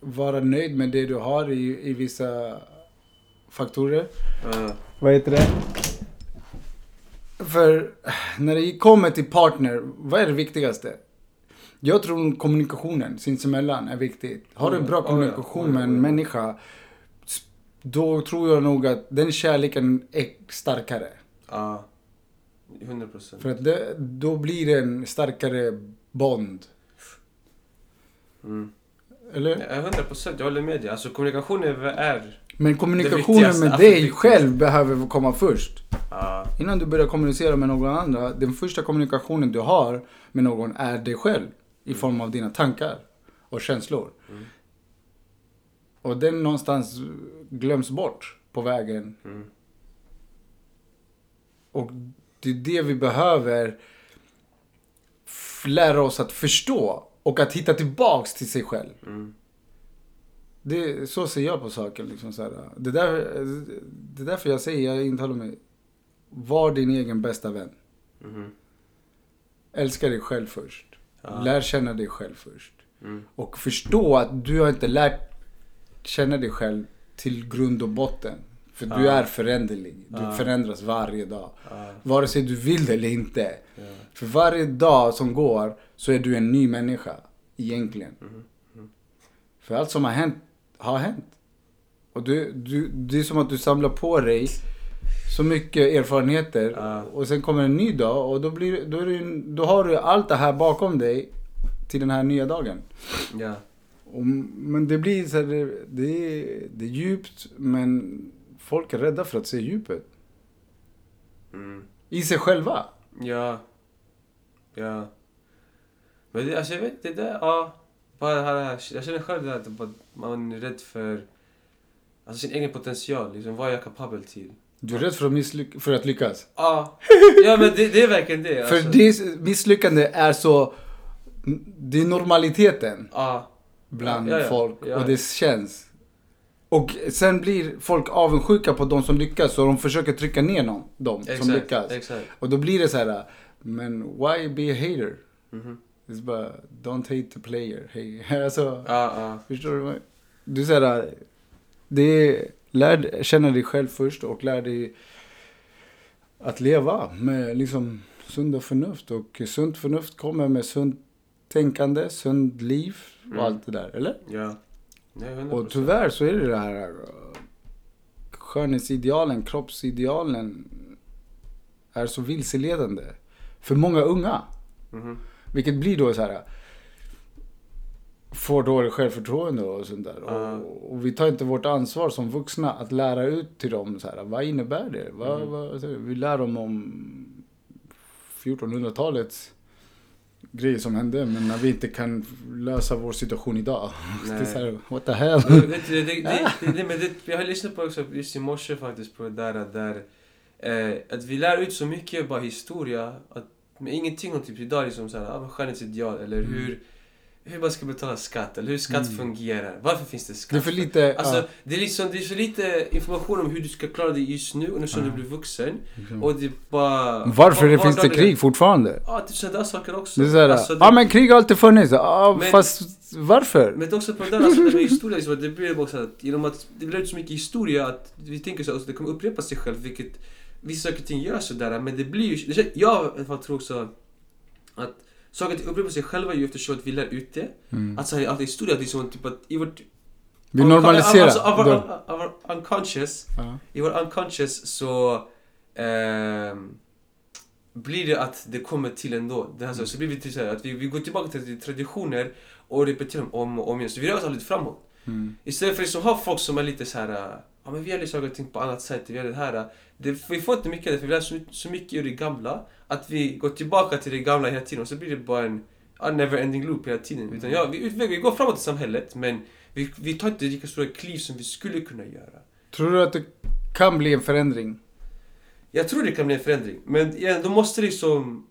B: vara nöjd med det du har i, i vissa faktorer.
A: Uh,
B: Vad heter det? För när det kommer till partner, vad är det viktigaste? Jag tror kommunikationen sinsemellan är viktigt. Har du en bra kommunikation med en människa, då tror jag nog att den kärleken är starkare.
A: Ja. 100 procent.
B: För att det, då blir det en starkare bond.
A: Mm.
B: Eller?
A: Ja, 100 procent, jag håller med dig. Alltså kommunikation är... är
B: Men kommunikationen med dig själv behöver komma först.
A: ja,
B: Innan du börjar kommunicera med någon andra, den första kommunikationen du har med någon är dig själv. I form av dina tankar och känslor.
A: Mm.
B: Och den någonstans glöms bort på vägen.
A: Mm.
B: Och det är det vi behöver lära oss att förstå. Och att hitta tillbaks till sig själv.
A: Mm.
B: Det, så ser jag på saken. Liksom så här. Det, där, det är därför jag säger, jag intalar mig. Var din egen bästa vän.
A: Mhm.
B: Älska dig själv först.
A: Ja.
B: Lär känna dig själv först.
A: Mm.
B: Och förstå att du har inte lärt känna dig själv till grund och botten. För du
A: Ja.
B: är föränderlig. Du
A: Ja.
B: förändras varje dag.
A: Ja,
B: Vare sig du vill det eller inte.
A: ja.
B: För varje dag som går så är du en ny människa. Egentligen.
A: Mhm.
B: För allt som har hänt, har hänt. Och du, du, det är som att du samlar på dig så mycket erfarenheter.
A: Ja.
B: Och sen kommer en ny dag och då, blir, då, det, då har du allt det här bakom dig till den här nya dagen.
A: ja.
B: Och, men det blir så här, det, det, är, det är djupt men folk är rädda för att se djupet.
A: Mm.
B: I sig själva.
A: Ja. Ja. Men det, alltså jag vet det där, ja. Bara det här, jag känner själv det där, att man är rädd för alltså sin egen potential. Liksom, vad är jag kapabel till?
B: Du är rädd för att, misslyck- för att lyckas.
A: Ja, ja men det, det är verkligen det. Alltså.
B: För det misslyckande är så... Det är normaliteten
A: Ja.
B: bland
A: Ja, ja,
B: folk och det känns. Och sen blir folk avundsjuka på de som lyckas och de försöker trycka ner någon, de som lyckas.
A: exakt.
B: Och då blir det så här, men why be a hater?
A: Mhm.
B: Det är bara, don't hate the player. Hey. *laughs* Alltså,
A: Ja, ja.
B: förstår du? Du säger det är, lär känna dig själv först och lär dig att leva med liksom sunda förnuft. Och sunt förnuft kommer med sunt tänkande, sund liv och
A: Mm.
B: allt det där, eller?
A: Ja. Nej, 100%.
B: Och tyvärr så är det det här uh, skönhetsidealen, kroppsidealen är så vilseledande för många unga.
A: Mhm.
B: Vilket blir då så här får dåligt självförtroende och sånt där.
A: Ja.
B: Och, och vi tar inte vårt ansvar som vuxna att lära ut till dem så här, vad innebär det? Vad,
A: Mm.
B: vad, vi lär dem om 1400-talets grejer som hände, men när vi inte kan lösa vår situation idag. *laughs* Det är
A: Nej.
B: så här, what the hell?
A: Det, det, men det, jag har lyssnat på också just i morse faktiskt på det där, där eh, att vi lär ut så mycket bara historia, att, men ingenting om typ idag liksom såhär, ah, skönhetsideal eller
B: Mm.
A: hur, hur man ska betala skatt eller hur skatt
B: Mm.
A: fungerar, varför finns det skatt?
B: Det är för lite...
A: Alltså,
B: ja,
A: det, är liksom, det är så lite information om hur du ska klara dig just nu och när som
B: Ja.
A: du blir vuxen.
B: liksom.
A: Och det bara...
B: Varför
A: var-
B: det finns det krig fortfarande?
A: Ja, typ sådana saker också.
B: Det är såhär,
A: Alltså,
B: ja men krig har alltid funnits. Ja,
A: Men-
B: fast varför?
A: Men det också på det där, alltså, det med *laughs* historia, liksom, det blir bara så att genom att det blir så mycket historia att vi tänker så att det kommer upprepa sig själv, vilket vissa saker och ting gör sådär, men det blir ju, det, jag tror också att saker och ting upprepar sig själva ju eftersom att vi lär ut det.
B: Mm.
A: Att säga att historia, det är som typ att i vårt...
B: Vi normaliserar.
A: Alltså, av,
B: Då-
A: av, av, av unconscious,
B: Ja.
A: i vår unconscious så ehm, blir det att det kommer till ändå. Det här, så, så blir vi till så här, att vi, vi går tillbaka till traditioner och repeterar dem om och om igen. Så vi rör oss aldrig framåt.
B: Mm.
A: Istället för att liksom ha folk som är lite så här, äh, ja men vi gör saker och ting på annat sätt, vi gör det här. äh, Det, vi får inte mycket av det, för vi lär så, så mycket ur det gamla, att vi går tillbaka till det gamla hela tiden och så blir det bara en a never ending loop hela tiden. Utan ja, vi, utvecklar, vi går framåt i samhället, men vi, vi tar inte lika stora kliv som vi skulle kunna göra.
B: Tror du att det kan bli en förändring?
A: Jag tror det kan bli en förändring, men igen, då måste liksom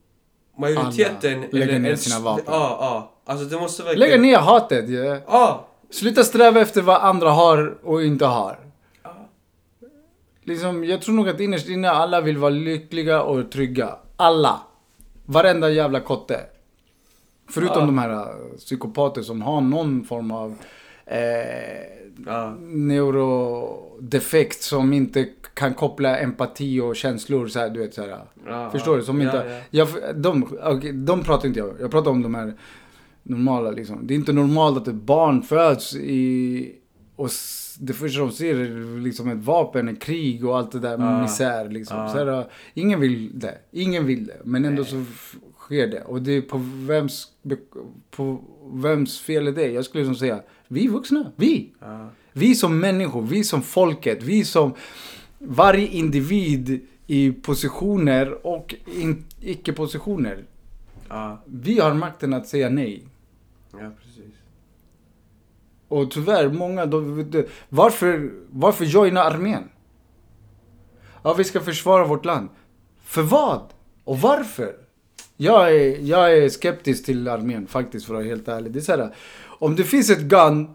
A: majoriteten...
B: Alla lägga ner
A: eller-
B: sina vapen.
A: Ja, ja. Alltså det måste verkligen...
B: Lägga ner hatet. Ja.
A: Ja!
B: Sluta sträva efter vad andra har och inte har. Liksom, jag tror nog att innerst inne alla vill vara lyckliga och trygga. Alla. Varenda jävla kotte. Förutom
A: Ja.
B: de här uh, psykopater som har någon form av eh,
A: Ja.
B: neurodefekt som inte kan koppla empati och känslor så här, du vet så här.
A: Ja,
B: Förstår du? Som inte,
A: ja.
B: Jag, de, okej, de pratar inte jag Jag pratar om de här normala liksom. Det är inte normalt att ett barn föds i... Och det första de ser är liksom ett vapen, ett krig och allt det där
A: Ja.
B: misär liksom.
A: Ja.
B: Så här, ingen vill det. Ingen vill det. Men ändå så f- sker det. Och det är på vems, på vems fel är det? Jag skulle liksom säga, vi vuxna. Vi!
A: Ja.
B: Vi som människor, vi som folket, vi som varje individ i positioner och icke-positioner.
A: Ja,
B: Vi har makten att säga nej.
A: Ja precis.
B: Och tyvärr, många, de, de, varför, varför joina armén? Ja, vi ska försvara vårt land. För vad? Och varför? Jag är, jag är skeptisk till armén faktiskt för att vara helt ärlig. Det är så här, om det finns ett gun,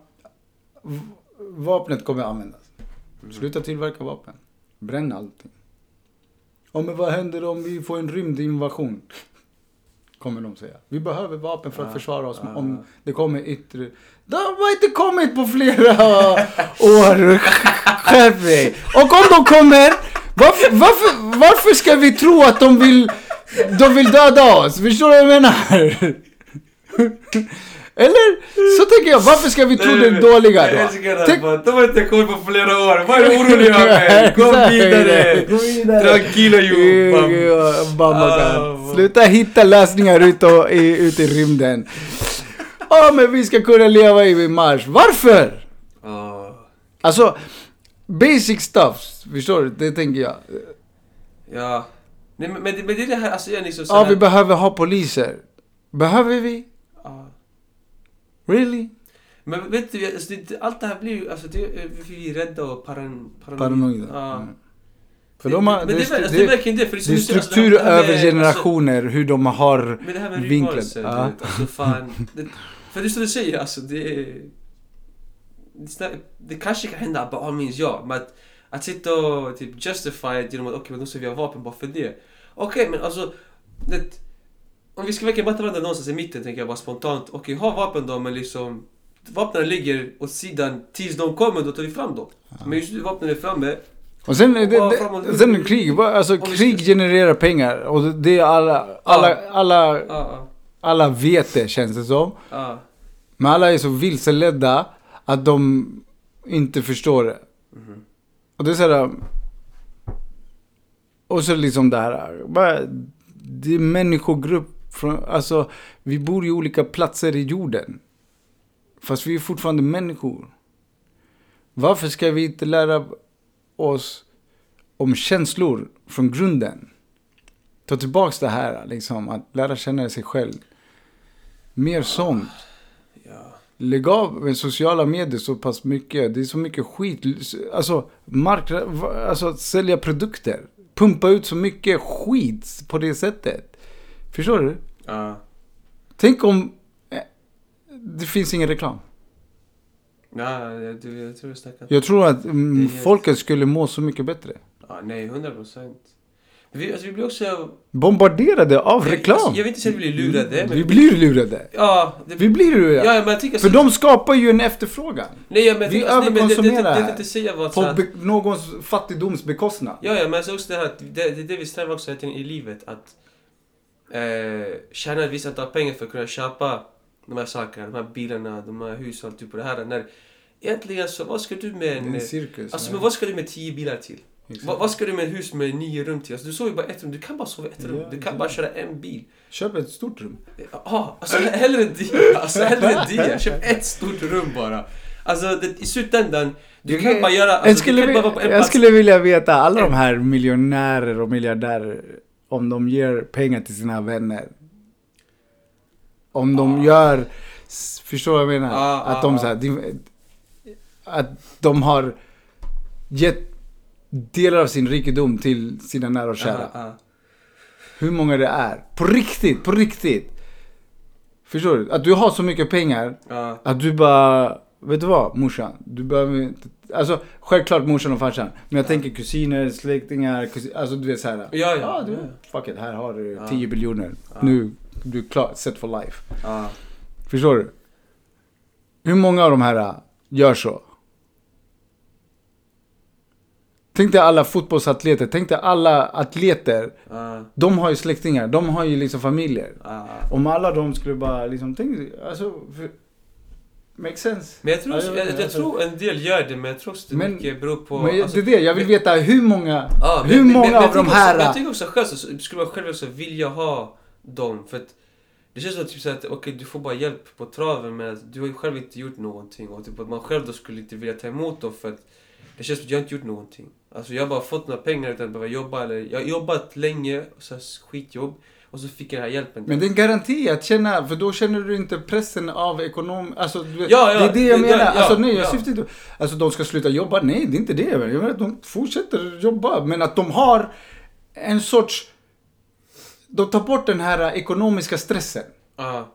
B: vapnet kommer användas. Sluta tillverka vapen. Bränn allting. Ja, men vad händer om vi får en rymdinvasion? Kommer de säga. Vi behöver vapen för att försvara oss om det kommer yttre... De har inte kommit på flera *laughs* år. Skärp dig. Och om de kommer, varför, varför, varför ska vi tro att de vill, de vill döda oss? Förstår du vad jag menar? Eller? Så tänker jag, varför ska vi tro det dåliga
A: Jag
B: då?
A: älskar det
B: Tänk-
A: De har inte kommit på flera år. Vad är du orolig över? *laughs* Gå vidare! Tranquilo you! Bam. Ah, vad-
B: Sluta hitta lösningar ut, och, i, ut i rymden. Ja, men vi ska kunna leva i Mars. Varför?
A: Ja.
B: Alltså, basic stuff. Förstår du? Det tänker jag.
A: Ja. Nej, men, men, det, men det är det här, alltså igen liksom
B: Ja, vi behöver ha poliser. Behöver vi?
A: Ja.
B: Really?
A: Men vet du, alltså, det, allt det här blir ju, alltså det, vi är rädda och paran,
B: Paranoida.
A: Ja.
B: Mm. För de har,
A: men
B: det,
A: det, alltså, det
B: det,
A: det. För det,
B: det är
A: alltså,
B: struktur
A: det
B: över generationer, hur de har
A: Alltså, men det här med
B: vinklat. Ja.
A: alltså fan. Det, för det är som du säger, alltså det. Det, det kanske kan hända, bara ah, minns jag. Men att, att sitta och typ justify it genom att okej, men då ska vi ha vapen bara för det. Okej, men alltså... Det, om vi ska verkligen möta varandra någonstans i mitten, tänker jag bara spontant. Okej, ha vapen då, men liksom... Vapnen ligger åt sidan tills de kommer, då tar vi fram dem. Men just nu vapnen är framme.
B: Och sen, det,
A: Ja,
B: det, sen krig, alltså krig genererar pengar. Och det- är alla, alla, alla,
A: Ja, ja,
B: alla vet det känns det som.
A: ja.
B: Men alla är så vilseledda att de inte förstår det.
A: Mhm.
B: Och det är såhär... Och så liksom det här, bara, det är människogrupp från, alltså vi bor i olika platser i jorden. Fast vi är fortfarande människor. Varför ska vi inte lära oss om känslor från grunden? Ta tillbaks det här, liksom, att lära känna sig själv. Mer sånt.
A: ja.
B: Lägg av med sociala medier så pass mycket. Det är så mycket skit. Alltså, marknad, alltså att sälja produkter. Pumpa ut så mycket skit på det sättet. Förstår du?
A: ja.
B: Tänk om eh, det finns ingen reklam.
A: Ja, jag, du, jag tror du snackar.
B: Jag tror att mm,
A: helt-
B: folket skulle må så mycket bättre.
A: Ja, nej, 100 procent. Vi, alltså, vi blir också...
B: Bombarderade av
A: Jag,
B: reklam.
A: alltså, jag vill inte säga att vi blir lurade. Men
B: Vi blir lurade.
A: Ja, det,
B: Vi blir lurade.
A: ja, men jag tycker...
B: För de skapar ju en efterfrågan.
A: Nej, ja, men
B: vi
A: alltså, nej, men det- det- det- Det
B: överkonsumerar
A: säga var
B: På be- någons fattigdoms bekostnad.
A: Ja, ja, men alltså också det här det, det det vi strävar också efter i livet. Att eh, tjäna ett visst antal pengar för att kunna köpa de här sakerna, de här bilarna, de här husen och typ det här. När, egentligen så, vad ska du med en...
B: en cirkus.
A: Alltså, men vad ska du med tio bilar till?
B: Exakt.
A: Vad, ska du med ett hus med nio rum till? Alltså, du sover ju bara ett rum, du kan bara sova ett rum.
B: Ja,
A: Du kan
B: ja.
A: bara köra en bil.
B: Köp ett stort rum.
A: Ja, alltså *laughs* hellre det. Alltså hellre det. Köp ett stort rum bara. Alltså det, i slutändan, du kan bara göra... Alltså,
B: jag, skulle,
A: du kan bara vara på en
B: jag
A: plats.
B: skulle vilja veta, alla de här miljonärer och miljardärer, om de ger pengar till sina vänner. Om de gör, s- förstår du vad jag menar?
A: Ja,
B: att
A: ja,
B: de så här, de, att de har gett delar av sin rikedom till sina nära och kära.
A: Ja, ja.
B: Hur många det är. På riktigt, på riktigt. Förstår du? Att du har så mycket pengar att du bara, vet du vad morsan? Du behöver inte, alltså självklart morsan och farsan. Men jag tänker kusiner, släktingar, kusin, alltså du vet såhär.
A: Ja, ja.
B: du,
A: Ja.
B: fuck it, här har du
A: Ja.
B: 10 biljoner.
A: Ja.
B: Nu, du är klar, set for life.
A: Ja.
B: Förstår du? Hur många av de här äh, gör så? Tänk dig alla fotbollsatleter, tänk dig alla atleter.
A: Ja.
B: De har ju släktingar, de har ju liksom familjer.
A: Ja.
B: Om alla de skulle bara liksom, tänk, alltså, för, makes sense.
A: Men jag tror,
B: Ja,
A: jag,
B: jag
A: jag, tror en del gör det, men jag tror också det
B: Men-
A: mycket beror på...
B: Men
A: alltså,
B: det är det, jag vill veta hur många,
A: Ja,
B: hur
A: men-
B: många
A: men
B: av de här...
A: Också, jag tycker också själv så skulle man själv också vilja ha dem. För att det känns som typ så att okej, du får bara hjälp på traven men att du har ju själv inte gjort någonting. Och typ att man själv då skulle inte vilja ta emot dem för att det känns som att jag inte gjort någonting. Alltså jag har bara fått några pengar utan att behöva jobba. Eller, jag har jobbat länge, så här skitjobb. Och så fick jag den här hjälpen.
B: Men det är en garanti att känna, för då känner du inte pressen av ekonom... Alltså,
A: Ja, ja,
B: det är det jag menar.
A: ja,
B: alltså nej, jag
A: ja.
B: syftar inte... Alltså de ska sluta jobba, nej det är inte det. Jag menar att de fortsätter jobba, men att de har en sorts... De tar bort den här ekonomiska stressen.
A: Ja,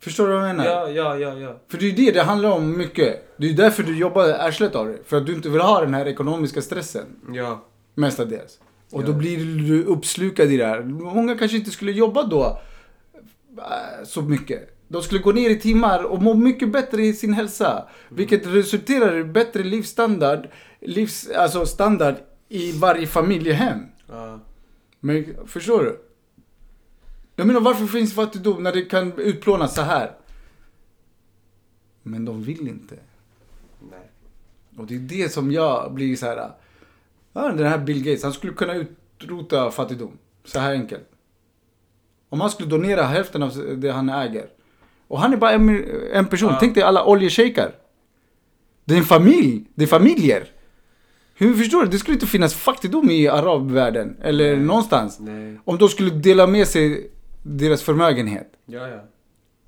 B: Förstår du vad jag menar?
A: ja, ja, ja, ja.
B: För det är det det handlar om mycket. Det är därför du jobbar arslet av det. För att du inte vill ha den här ekonomiska stressen.
A: Ja,
B: Mestadels. Och då blir du uppslukad i det här. Många kanske inte skulle jobba då äh, så mycket. De skulle gå ner i timmar och må mycket bättre i sin hälsa. Vilket resulterar i bättre livsstandard, livs, alltså standard i varje familjehem.
A: ja.
B: Men förstår du? Jag menar varför finns fattigdom när det kan utplånas så här? Men de vill inte.
A: Nej.
B: Och det är det som jag blir så här. Ja, den här Bill Gates, han skulle kunna utrota fattigdom. Så här enkelt. Om han skulle donera hälften av det han äger. Och han är bara en, en person.
A: Ja.
B: Tänk dig alla oljeshejkar. Det är en familj. Det är familjer. Hur förstår du? Det skulle inte finnas fattigdom i arabvärlden. Eller någonstans.
A: Nej.
B: Om de skulle dela med sig deras förmögenhet.
A: Ja, ja.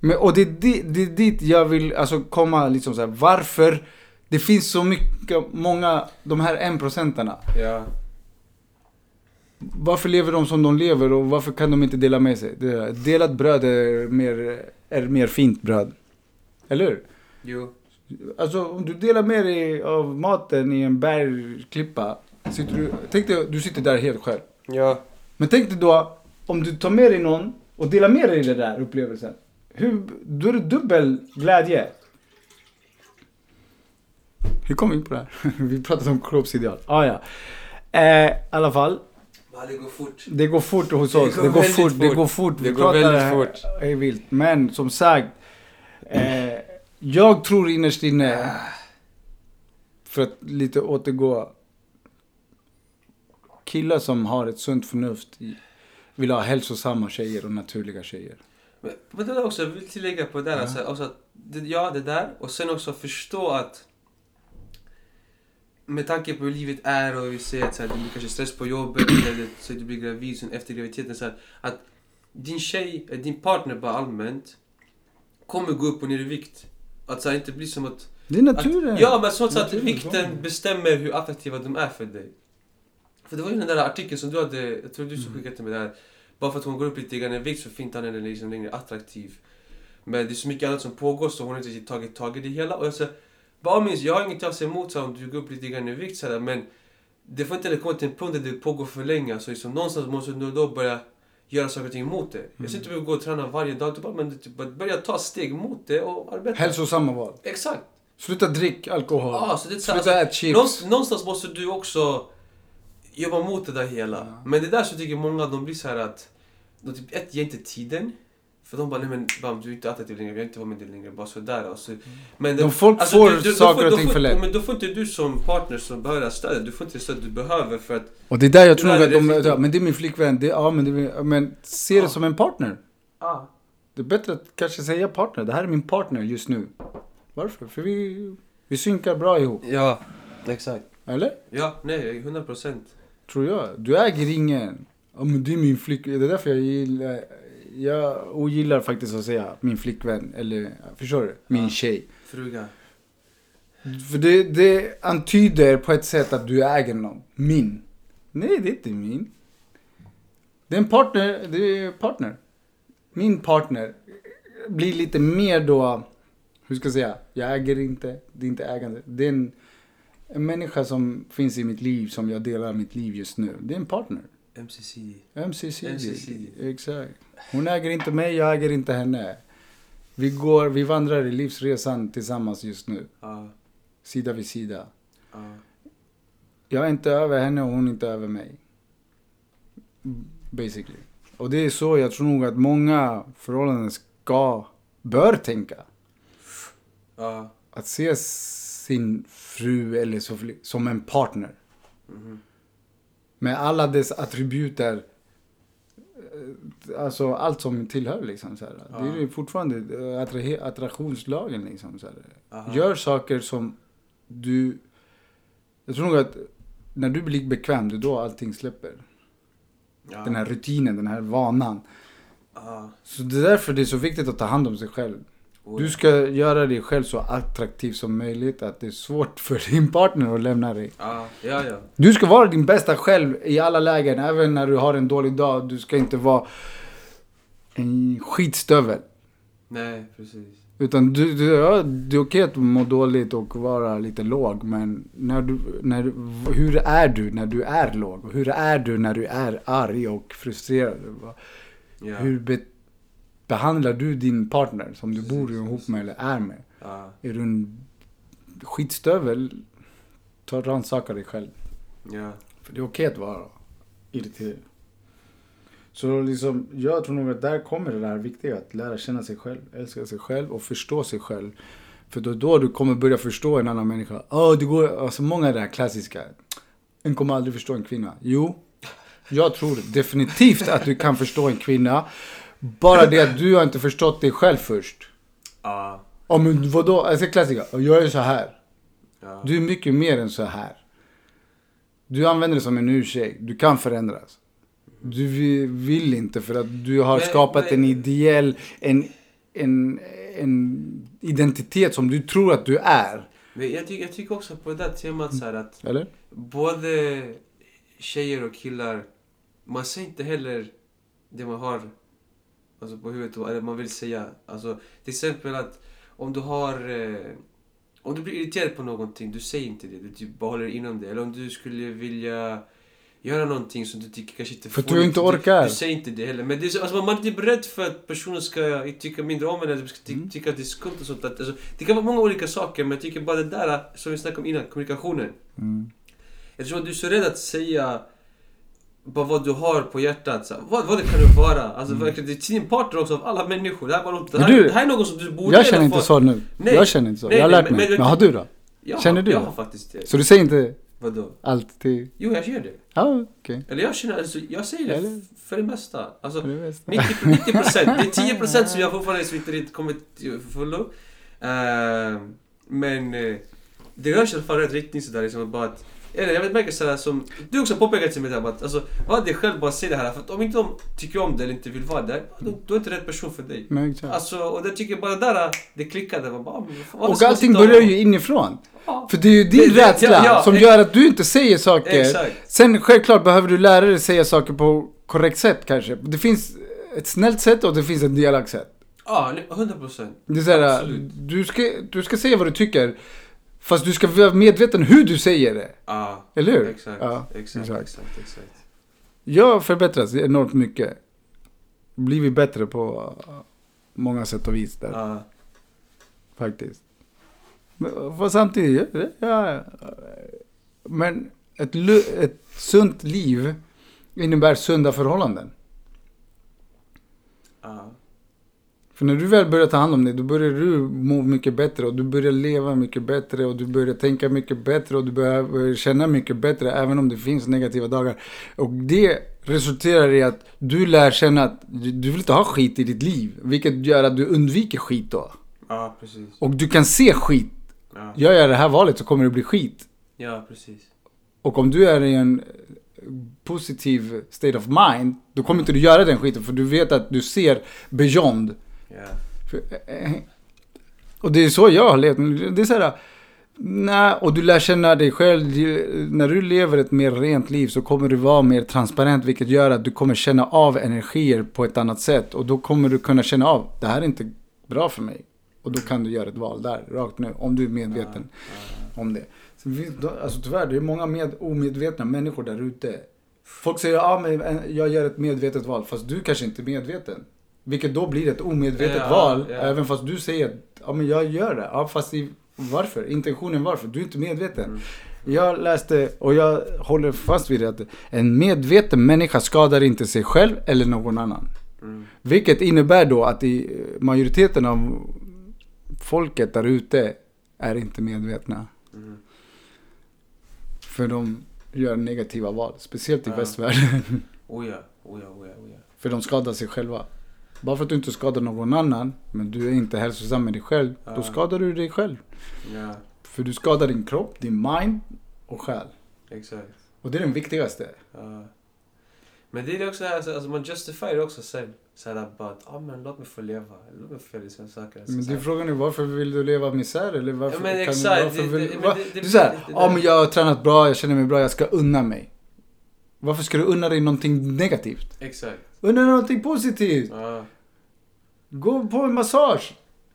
B: Men, och det är, di, det är dit jag vill alltså, komma liksom så här, varför det finns så mycket, många, de här enprocentarna.
A: Ja.
B: Varför lever de som de lever och varför kan de inte dela med sig? Delat bröd är mer, är mer fint bröd. Eller hur?
A: Jo.
B: Alltså om du delar med dig av maten i en bergklippa. Sitter du, tänk dig, du sitter där helt själv.
A: Ja.
B: Men tänk dig då, om du tar med dig någon och dela med dig i den där upplevelsen. Hur, då är det dubbel glädje. Hur kom vi in på det här? *laughs* vi pratade om kroppsideal. Ah, ja, eh, I alla fall.
A: Ja, det går fort.
B: Det går fort hos
A: Det
B: oss.
A: går
B: Det går
A: väldigt
B: fort. Det
A: fort.
B: går fort.
A: Det
B: Vi
A: går
B: pratar
A: väldigt fort.
B: är vilt. Men som sagt. Eh, jag tror innerst inne. För att lite återgå. Killar som har ett sunt förnuft. Vill ha hälsosamma tjejer och naturliga tjejer.
A: Men, men det där också, jag vill tillägga på det där. Alltså, alltså, det, ja, det där. Och sen också förstå att med tanke på hur livet är och vi ser att så här, det blir kanske stress på jobbet *clears throat* eller så att du blir gravid sen efter graviditeten. Så här, att din tjej, eh, din partner bara allmänt kommer gå upp och ner i vikt. Att så här, inte bli som att...
B: Det är naturen.
A: Att, ja, men så att, så att vikten bestämmer hur attraktiva de är för dig. För det var ju den där artikeln som du hade, jag tror du
B: Mm.
A: skickade till mig där. Bara för att hon går upp lite grann i vikt så fintar han henne liksom längre attraktiv. Men det är så mycket annat som pågår så hon har inte tagit tag i det hela. Och jag säger, bara minns, jag har inget att säga emot så om du går upp lite grann i vikt så här, men det får inte komma till en punkt där det pågår för länge. Så liksom, någonstans måste du då börja göra saker och ting mot det. Jag säger inte att du gå och träna varje dag, du bara, men typ, börja ta steg mot det och arbeta.
B: Hälsosamma val.
A: Exakt.
B: Sluta drick alkohol.
A: Ja, så det
B: Sluta
A: alltså,
B: ät chips.
A: någonstans, någonstans måste du också jobba mot det där hela.
B: Ja.
A: Men det där så tycker många de blir så här att de typ ett ger inte tiden. För de bara, nej men bam, du är inte attraktiv längre, jag vill inte vara med dig längre, bara sådär. Alltså, men
B: De folk får saker och ting för lätt.
A: Men då får inte du som partner som behöver stöd, du får inte det stöd du behöver för att...
B: Och det är där jag tror
A: Det
B: nog att de,
A: det-
B: ja, men det är min flickvän. Det, ja, men, det, men se det
A: Ja.
B: som en partner.
A: Ah.
B: Det är bättre att kanske säga partner. Det här är min partner just nu. Varför? För vi, vi synkar bra ihop.
A: Ja, exakt.
B: Eller?
A: Ja, nej, 100 procent.
B: Tror jag. Du äger ingen. Ja men det är min flickvän. Det är därför jag gillar... Jag ogillar faktiskt att säga min flickvän. Eller, förstår du? Min
A: Ja.
B: tjej.
A: Fruga.
B: För det, det antyder på ett sätt att du äger någon. Min. Nej, det är inte min. Det är en partner. Det är partner. Min partner blir lite mer då, hur ska jag säga, jag äger inte, det är inte ägande. Det är en, en människa som finns i mitt liv, som jag delar mitt liv just nu. Det är en partner.
A: MCC.
B: MCC.
A: MCC.
B: Exakt. Hon äger inte mig, jag äger inte henne. Vi går, vi vandrar i livsresan tillsammans just nu.
A: Ja,
B: Sida vid sida.
A: ja.
B: Jag är inte över henne och hon är inte över mig. Basically. Och det är så jag tror nog att många förhållanden ska, bör tänka.
A: Ja.
B: Att se sin fru eller så, som en partner.
A: Mhm.
B: Med alla dess attributer. eh, Alltså allt som tillhör liksom. Så.
A: Ja.
B: Det är ju fortfarande eh, attrahe- attraktionslagen liksom. Så. Gör saker som du... Jag tror nog att när du blir bekväm, det är då allting släpper.
A: Ja.
B: Den här rutinen, den här vanan. Så det är därför det är så viktigt att ta hand om sig själv. Du ska göra dig själv så attraktiv som möjligt. Att det är svårt för din partner att lämna dig.
A: Ja, ja, ja.
B: Du ska vara din bästa själv i alla lägen. Även när du har en dålig dag. Du ska inte vara en skitstövel.
A: Nej, precis.
B: Utan du, du, ja, det är okej att må dåligt och vara lite låg. Men när du, när, du- hur är du när du är låg? Hur är du när du är arg och frustrerad? Hur behandlar du din partner som du
A: Precis,
B: bor ihop med eller är med?
A: Ja.
B: Är du en skitstövel, ta rannsaka dig själv.
A: Ja.
B: För det är okej att vara irriterad. Så liksom, jag tror nog att där kommer det där viktiga. Att lära känna sig själv, älska sig själv och förstå sig själv. För då, då du kommer börja förstå en annan människa. Oh, det går, alltså många är det här klassiska. En kommer aldrig förstå en kvinna. Jo, jag tror definitivt att du kan förstå en kvinna. Bara det att du har inte förstått dig själv först.
A: Ja.
B: Ja men vadå? Alltså klassiker. Jag är så här.
A: Ja.
B: Du är mycket mer än så här. Du använder det som en ursäkt. Du kan förändras. Du vi- vill inte för att du har
A: Men-
B: skapat
A: men-
B: en ideell, en, en, en identitet som du tror att du är.
A: Men jag tycker, jag tycker också på det där temat så att
B: Eller?
A: både tjejer och killar, man säger inte heller det man har alltså på huvudet, eller man vill säga. Alltså, till exempel att om du har... Eh, om du blir irriterad på någonting, du säger inte det. Du typ bara håller det inom dig. Eller om du skulle vilja göra någonting som du tycker kanske inte
B: För
A: får
B: du inte
A: Du,
B: orkar.
A: du säger inte det heller. Men det är så, alltså, man är typ rädd för att personen ska tycka mindre om en eller ska ty,
B: Mm.
A: tycka att det är skumt och sånt. Alltså, det kan vara många olika saker men jag tycker bara det där som vi snackade om innan, kommunikationen.
B: Mm.
A: Att du är så rädd att säga bara vad du har på hjärtat. Så, vad, vad det kan det vara? Alltså verkligen, det är din partner också av alla människor. Det här, var det, här,
B: du-
A: det här är något som du borde
B: Jag känner inte så nu.
A: Nej.
B: Jag känner inte så.
A: Nej,
B: jag har lärt
A: men-
B: mig.
A: men-
B: Men har du då?
A: Jag,
B: Känner du
A: Jag har faktiskt det.
B: Så du säger inte
A: Vadå?
B: allt till...
A: Jo, jag gör det.
B: Ja, okej.
A: Eller jag känner, alltså, jag säger det
B: Eller?
A: för det mesta. Alltså,
B: Det bästa.
A: 90, 90 procent. Det är *laughs* 10 procent som jag fortfarande inte riktigt kommit till fullo. Eh, men eh, det rör sig i alla fall rätt riktning sådär. Liksom, bara att, jag vet märka sådär som du också påpekat till mig där, att alltså, var dig själv bara säg det här. För att om inte de tycker om det eller inte vill vara där, då, då är inte rätt person för dig.
B: Nej, exakt.
A: Alltså, och det tycker jag bara där, det klickade. Bara, vad- vad
B: Och allting börjar ju inifrån.
A: Ja.
B: För det är ju din
A: Det- det-
B: rädsla
A: ja, ja,
B: som gör att du inte säger saker.
A: Exakt.
B: Sen självklart behöver du lära dig säga saker på korrekt sätt kanske. Det finns ett snällt sätt och det finns ett elakt sätt.
A: Ja, nej, 100 procent.
B: Det du, ska, du ska säga vad du tycker. Fast du ska vara medveten hur du säger det.
A: Ja,
B: Eller hur?
A: exakt,
B: Ja,
A: exakt,
B: exakt.
A: exakt, exakt.
B: Jag har förbättrats enormt mycket. Blivit bättre på många sätt och vis där.
A: Ja.
B: Faktiskt. Men, fast samtidigt, ja, men ett, ett sunt liv innebär sunda förhållanden.
A: Ja.
B: För när du väl börjar ta hand om dig, då börjar du må mycket bättre och du börjar leva mycket bättre och du börjar tänka mycket bättre och du börjar känna mycket bättre även om det finns negativa dagar. Och det resulterar i att du lär känna att du vill inte ha skit i ditt liv, vilket gör att du undviker skit då.
A: ja, precis.
B: Och du kan se skit.
A: Ja.
B: Gör jag det här valet så kommer det bli skit.
A: ja, precis.
B: Och om du är i en positiv state of mind, då kommer inte du göra den skiten för du vet att du ser beyond.
A: Ja.
B: För, eh, och det är så jag har levt. Det är så här, nej, och du lär känna dig själv. När du lever ett mer rent liv så kommer du vara mer transparent, vilket gör att du kommer känna av energier på ett annat sätt. Och då kommer du kunna känna av, det här är inte bra för mig. Och då kan du göra ett val där, rakt nu, om du är medveten om det. Så alltså tyvärr, det är många med, omedvetna människor där ute. Folk säger ja men eh, jag gör ett medvetet val, fast du kanske inte är medveten. Vilket då blir ett omedvetet
A: Ja,
B: val,
A: ja.
B: även fast du säger att ja, men jag gör det. Ja, fast i, varför? Intentionen varför? Du är inte medveten.
A: Mm.
B: Jag läste, och jag håller fast vid det, att en medveten människa skadar inte sig själv eller någon annan.
A: Mm.
B: Vilket innebär då att i majoriteten av folket där ute är inte medvetna.
A: Mm.
B: För de gör negativa val, speciellt i
A: Ja.
B: västvärlden. *laughs*
A: Oh ja, oh ja, oh ja, oh ja.
B: För de skadar sig själva. Bara för att du inte skadar någon annan, men du är inte hälsosam med dig själv,
A: Ja.
B: då skadar du dig själv.
A: Ja,
B: För du skadar din kropp, din mind och själ.
A: exakt.
B: Och det är den viktigaste.
A: Ja. Men det är också här, alltså, alltså man justifierar också sen. Såhär bara att, ah, men låt mig få leva. Låt mig få göra sådana saker. Alltså,
B: Men det är frågan är varför vill du leva misär? Eller varför
A: Ja, men
B: kan du-
A: exakt,
B: varför
A: det-
B: vill,
A: det-
B: va?
A: det- det-
B: det-
A: det-
B: ja men jag har tränat bra, jag känner mig bra, jag ska unna mig. Varför ska du unna dig någonting negativt?
A: Exakt.
B: Unna dig någonting positivt.
A: Ja,
B: Gå på en massage.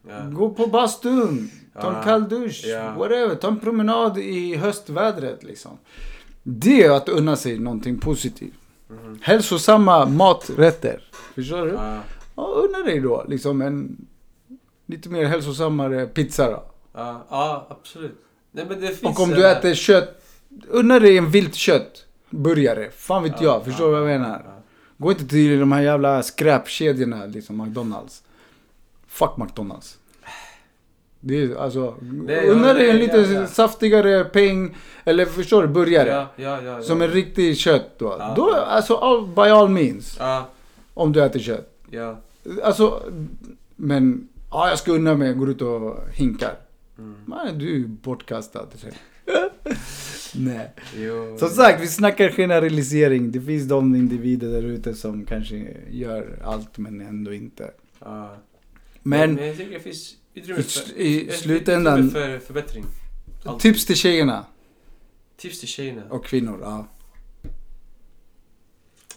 A: ja.
B: Gå på bastun. Ta en kall dusch.
A: Ja.
B: Whatever. Ta en promenad i höstvädret liksom. Det är att unna sig någonting positivt.
A: Mhm.
B: Hälsosamma maträtter. Förstår du?
A: Ja,
B: Ja, unna dig då liksom en lite mer hälsosammare pizza då.
A: ja, ja, absolut. Nej men det finns...
B: Och om du äter kött, unna dig en vilt köttburgare. Fan vet jag, förstår du vad jag menar? Gå inte till de här jävla skräpkedjorna, liksom McDonalds. Fuck McDonalds. Det är alltså, unna dig en lite
A: ja, ja.
B: saftigare peng, eller förstår du, burgare.
A: ja.
B: Som en riktig kött då. Då, alltså all, by all means. Om du äter kött.
A: ja.
B: Alltså, men, ja jag ska unna mig, går ut och hinkar.
A: Mm.
B: Nej, du är bortkastad. *laughs* Nej.
A: Jo.
B: Som sagt, vi snackar generalisering. Det finns de individer där ute som kanske gör allt men ändå inte.
A: Ja.
B: Men
A: men jag tycker det finns utrymme
B: i
A: för,
B: i slutändan-
A: utrymme för förbättring. Alltid.
B: tips till tjejerna
A: Tips till tjejerna.
B: och kvinnor. Ja.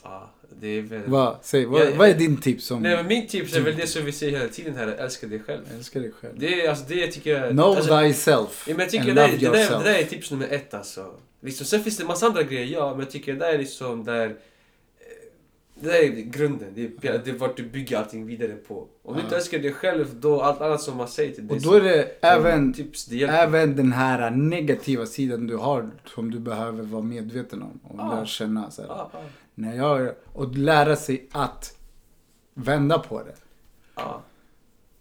A: Ja, Det är väl...
B: Vad, säg, vad,
A: Ja,
B: vad är din tips som...
A: Nej men min tips är väl det som vi säger hela tiden här, älska dig själv.
B: Jag älskar dig själv.
A: Det är alltså det jag tycker...
B: Know
A: alltså,
B: thyself
A: Ja, men jag tycker
B: and
A: det,
B: love
A: där, det, där,
B: yourself.
A: det där är tips nummer ett alltså. Liksom, sen finns det massa andra grejer, ja, men jag tycker det där är liksom där... Det där är grunden, det är, det är vart du bygger allting vidare på. Om du inte älskar dig själv, då allt annat som man säger till dig
B: Och då är det
A: som-
B: även,
A: tips, det
B: även den här negativa sidan du har som du behöver vara medveten om och
A: Ja.
B: lära känna. Så.
A: Ja, ja,
B: När jag, och lära sig att vända på det.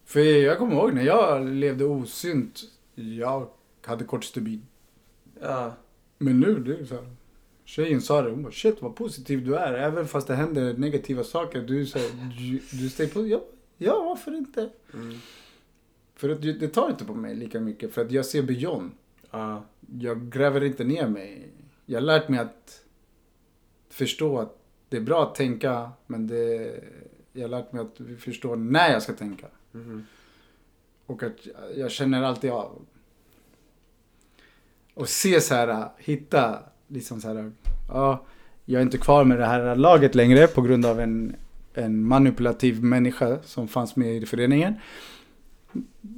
B: För jag kommer ihåg när jag levde osynt. Jag hade kort stubin.
A: ja.
B: Men nu, det är så här. Tjejen sa det, hon bara shit vad positiv du är. Även fast det händer negativa saker. Du, här, du, du stay på, ja, ja varför inte?
A: Mm.
B: För att det tar inte på mig lika mycket. För att jag ser beyond.
A: ja.
B: Jag gräver inte ner mig. Jag har lärt mig att förstå att det är bra att tänka. Men det, jag har lärt mig att förstå när jag ska tänka.
A: Mhm.
B: Och att jag känner alltid av. Och se så här, hitta liksom så här. Ja, jag är inte kvar med det här laget längre på grund av en, en manipulativ människa som fanns med i föreningen.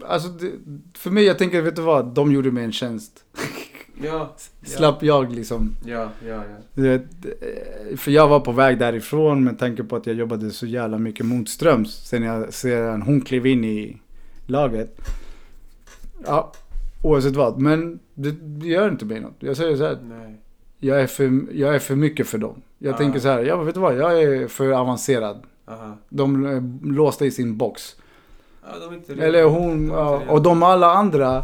B: Alltså, det, för mig, jag tänker, vet du vad? De gjorde mig en tjänst.
A: Ja.
B: Slapp jag liksom.
A: Ja, ja, ja.
B: Eh, för jag var på väg därifrån med tanke på att jag jobbade så jävla mycket motströms. Sen jag sedan hon klev in i laget. Ja, oavsett vad. Men det, det gör inte mig något. Jag säger så här.
A: Nej.
B: Jag är för, jag är för mycket för dem. Jag
A: Ah.
B: tänker så här. Ja, vet du vad? Jag är för avancerad.
A: Aha.
B: De är låsta i sin box.
A: Ja,
B: Eller hon, ja, och de alla andra.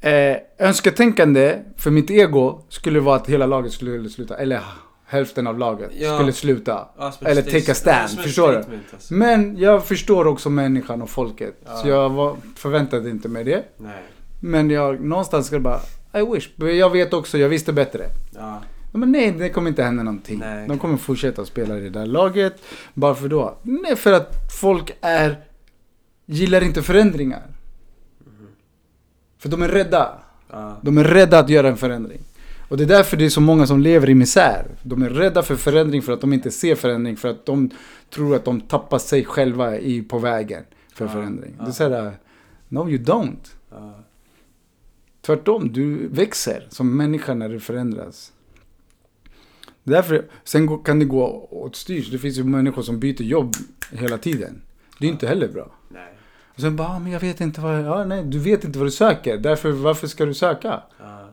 B: Eh, önsketänkande för mitt ego skulle vara att hela laget skulle sluta. Eller hälften av laget
A: Ja.
B: skulle sluta.
A: Ett
B: eller take a stand,
A: ett
B: förstår du?
A: alltså.
B: Men jag förstår också människan och folket. Så jag var, förväntade inte mig det.
A: Nej.
B: Men jag någonstans ska bara, I wish. Jag vet också, jag visste bättre. Men nej, det kommer inte hända någonting.
A: Nej.
B: De kommer fortsätta spela i det där laget. Varför då? Nej, för att folk är, gillar inte förändringar. För de är rädda.
A: Ja.
B: De är rädda att göra en förändring. Och det är därför det är så många som lever i misär. De är rädda för förändring för att de inte ser förändring. För att de tror att de tappar sig själva i, på vägen för
A: Ja,
B: förändring.
A: ja.
B: Det är såhär, no you don't. Tvärtom, du växer som människa när du förändras. Därför, sen kan det gå åt styrs. Det finns ju människor som byter jobb hela tiden. Det är inte heller bra.
A: Nej.
B: Och sen bara, ah, men jag vet inte vad, ja, nej, du vet inte vad du söker. Därför, varför ska du söka?
A: Ja.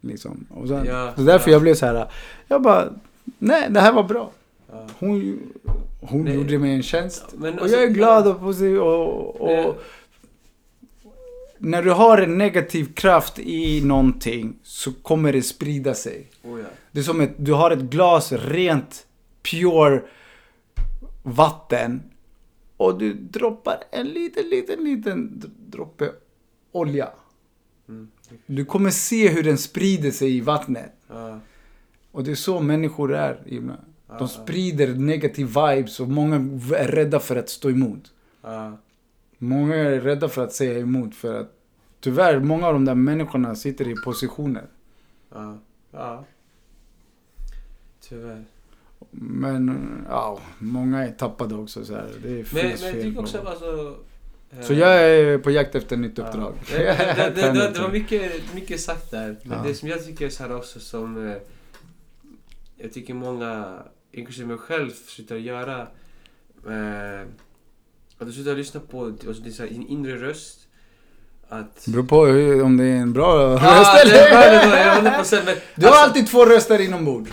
B: Liksom. Och sen,
A: Ja,
B: så därför
A: ja.
B: jag blev så här. Jag bara, nej det här var bra.
A: Ja.
B: Hon, hon
A: Nej.
B: gjorde mig en tjänst.
A: Men
B: och
A: alltså-
B: jag är glad och positiv. Och, och. När du har en negativ kraft i någonting så kommer det sprida sig.
A: Oh, ja.
B: Det är som att du har ett glas rent, pure vatten. Och du droppar en liten, liten, liten droppe olja.
A: Mm.
B: Du kommer se hur den sprider sig i vattnet.
A: Ja.
B: Och det är så människor är ibland. De sprider negativ vibes och många är rädda för att stå emot.
A: Ja.
B: Många är rädda för att säga emot för att tyvärr, många av de där människorna sitter i positioner.
A: Ja. Ja. Tyvärr.
B: Men ja, många är tappade också så här. Det
A: Men,
B: finns
A: men jag
B: fel
A: tycker
B: på-
A: också alltså... eh,
B: Så jag är på jakt efter nytt uppdrag.
A: Ja. Det, det, det, det, var *laughs* mycket, mycket sagt där. Men
B: Ja.
A: det som jag tycker är så här också som... eh, Jag tycker många, inklusive mig själv, slutar göra... Eh, att du slutar lyssna på alltså, din, så här, din inre röst. Att...
B: Det beror på hur, om det är en bra röst
A: det
B: eller?
A: det är 100 procent. Men
B: Du har
A: alltså,
B: alltid två röster inombords.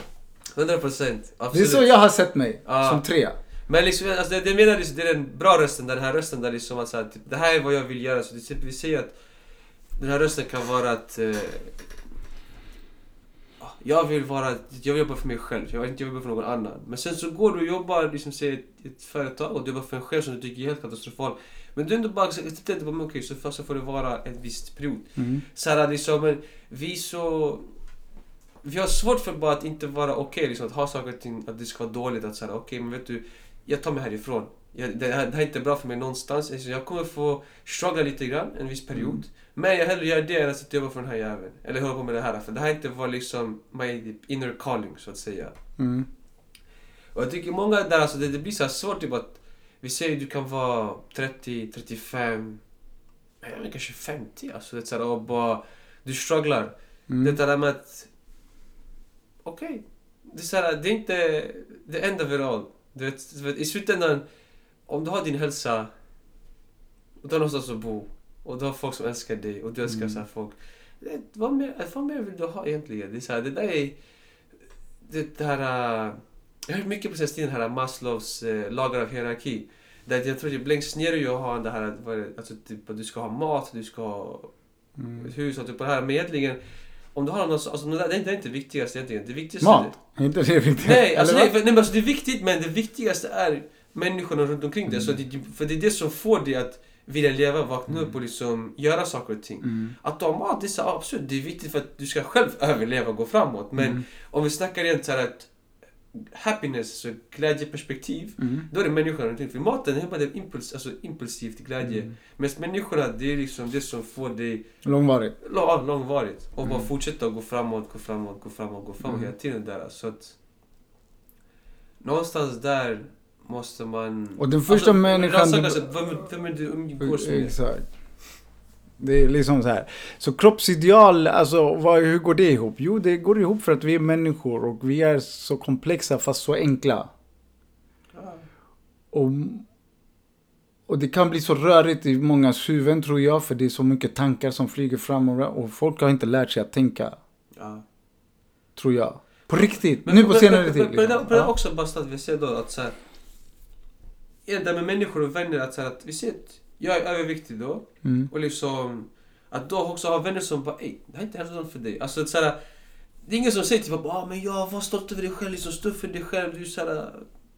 A: 100 procent.
B: Det är så jag har sett mig.
A: Ja.
B: Som tre.
A: Men liksom, alltså det, det menar liksom, det är den bra rösten, den här rösten där liksom att så här, typ, det här är vad jag vill göra. Så exempel vi säger att den här rösten kan vara att eh, ah, jag vill vara, jag vill jobba för mig själv, jag vill inte jobba för någon annan. Men sen så går du och jobbar liksom, säg, ett, ett företag och du jobbar för en chef som du tycker är helt katastrofal. Men du är ändå bara accepterar men okej, så, så får det vara en viss period.
B: Mm.
A: Så här, liksom, men vi så... Vi har svårt för bara att inte vara okej, liksom, att ha saker och ting, att det ska vara dåligt. Att säga okej, men vet du, jag tar mig härifrån. Jag, det, här, det här är inte bra för mig någonstans. Alltså, jag kommer få struggla lite grann en viss period.
B: Mm.
A: Men jag hellre gör det än att jobba för den här jäveln. Eller hålla på med det här. För det här inte var liksom my inner calling, så att säga.
B: Mm.
A: Och jag tycker många där, alltså det, det blir så svårt typ att vi säger du kan vara 30, 35, jag vet, kanske 50 alltså. Det är så och bara, du strugglar.
B: Mm.
A: Det där med att, okej, det, är så här, det är inte vi all. Du vet, du vet, I slutändan, om du har din hälsa, och du har någonstans att bo, och du har folk som älskar dig, och du älskar
B: Mm.
A: så här folk. Det, vad, mer, vad mer vill du ha egentligen? Det, är så här, det där är... Det där... äh, jag har hört mycket på senaste tiden, den här Maslows äh, lagar av hierarki. Där jag tror typ längst ner ju att ha det här, det, alltså typ att du ska ha mat, du ska ha
B: Mm.
A: ett hus och typ det här. Men egentligen, om du har något, så- alltså det, det är inte det viktigaste egentligen. Det viktigaste
B: Mat? Är inte det viktigt?
A: Nej, alltså, nej, för, nej men alltså det är viktigt men det viktigaste är människorna runt omkring dig.
B: Mm.
A: Så det, för det är det som får dig att vilja leva, vakna upp och liksom göra saker och ting.
B: Mm.
A: Att har mat, det är så, absolut, det är viktigt för att du ska själv överleva och gå framåt. Men
B: Mm.
A: om vi snackar rent så här att happiness, så glädjeperspektiv,
B: Mm.
A: då är det människorna runt omkring. För maten är bara det impuls, alltså impulsivt glädje.
B: Mm.
A: Medan människorna, det är liksom det som får dig
B: Långvarigt.
A: ja, långvarigt. Och bara
B: Mm.
A: fortsätta gå framåt, gå framåt, gå framåt, gå framåt
B: Mm.
A: hela tiden där. Så att någonstans där måste man...
B: Och den första människan
A: Rannsaka vem, vem är du umgås med?
B: Exakt. Det är liksom så här. Så kroppsideal, alltså vad, hur går det ihop? Jo, det går ihop för att vi är människor och vi är så komplexa fast så enkla.
A: Ja.
B: Och, och det kan bli så rörigt i mångas huvuden tror jag, för det är så mycket tankar som flyger fram och, och folk har inte lärt sig att tänka,
A: Ja.
B: tror jag. På riktigt,
A: Men-
B: nu på
A: men-
B: senare
A: men-
B: tid.
A: Men men
B: Liksom.
A: är
B: Ja.
A: också bara att vi ser då att så här, ja, det med människor och vänner, att, så här, att vi ser att jag är överviktig då.
B: Mm.
A: Och liksom, att då också ha vänner som bara ey, det här är inte hälsosamt för dig. Alltså så här, det är ingen som säger typ ah, men jag var stolt över dig själv, liksom stå för dig själv, du är såhär,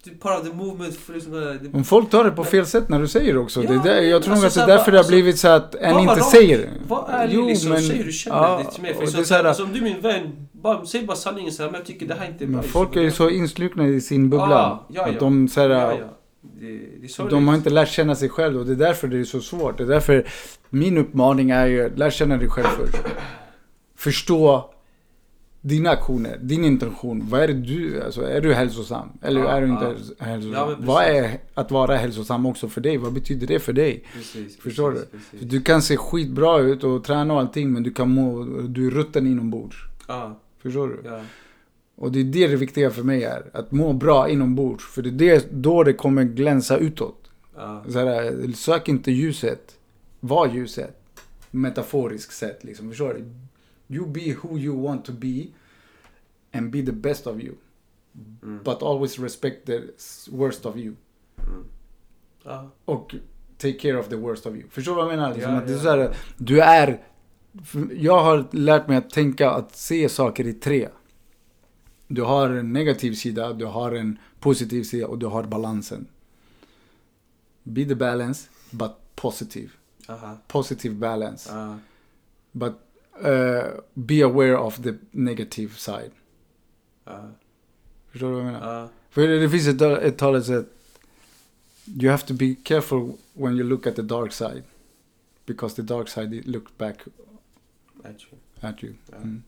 A: du är part of the movement. För liksom, det, det,
B: Men folk tar det på fel sätt när du säger det också.
A: Ja,
B: det är där, jag tror nog
A: alltså
B: att
A: så
B: det är
A: här,
B: därför det har
A: alltså,
B: blivit så att en
A: var
B: inte
A: rak.
B: säger det.
A: Vad är det liksom? Säg hur du känner
B: ja,
A: lite mer. För
B: och
A: så,
B: det är
A: så,
B: så här,
A: alltså, om du är min vän, bara, säg bara sanningen så här, men jag tycker det här inte är bra.
B: Men folk är ju så inslukna i sin bubbla.
A: Ja, ja,
B: Att de, så här.
A: Det, det är sorgligt.
B: de har inte lärt känna sig själva och det är därför det är så svårt. Det är därför min uppmaning är ju, lär känna dig själv först. Förstå dina aktioner, din intention. Vad är det du, alltså är du hälsosam? Eller
A: Ja,
B: är du inte
A: ja.
B: hälsosam?
A: Ja,
B: Vad är att vara hälsosam också för dig? Vad betyder det för dig?
A: Precis,
B: Förstår
A: precis,
B: du?
A: precis.
B: För du kan se skitbra ut och träna och allting men du kan må, du är rutten inombords.
A: Ja,
B: Förstår du? Och det är det det viktiga för mig är. Att må bra inombords. För det är det, då det kommer glänsa utåt.
A: ja.
B: Så här, sök inte ljuset. Var ljuset. Metaforiskt sett liksom. Förstår du? You be who you want to be. And be the best of you.
A: Mm.
B: But always respect the worst of you.
A: Mm. Ja.
B: Och take care of the worst of you. Förstår du vad jag menar? Liksom,
A: Ja,
B: att det är så här, du är... Jag har lärt mig att tänka, att se saker i tre. Du har en negativ sida, du har en positiv sida och du har balansen. Be the balance, but positive.
A: Aha.
B: Positive balance.
A: Ja.
B: But uh, be aware of the negative side.
A: Ja.
B: Förstår du vad jag menar? För det finns ett, ett talesätt. You have to be careful when you look at the dark side. Because the dark side it looked back at you.
A: Ja.
B: Mm.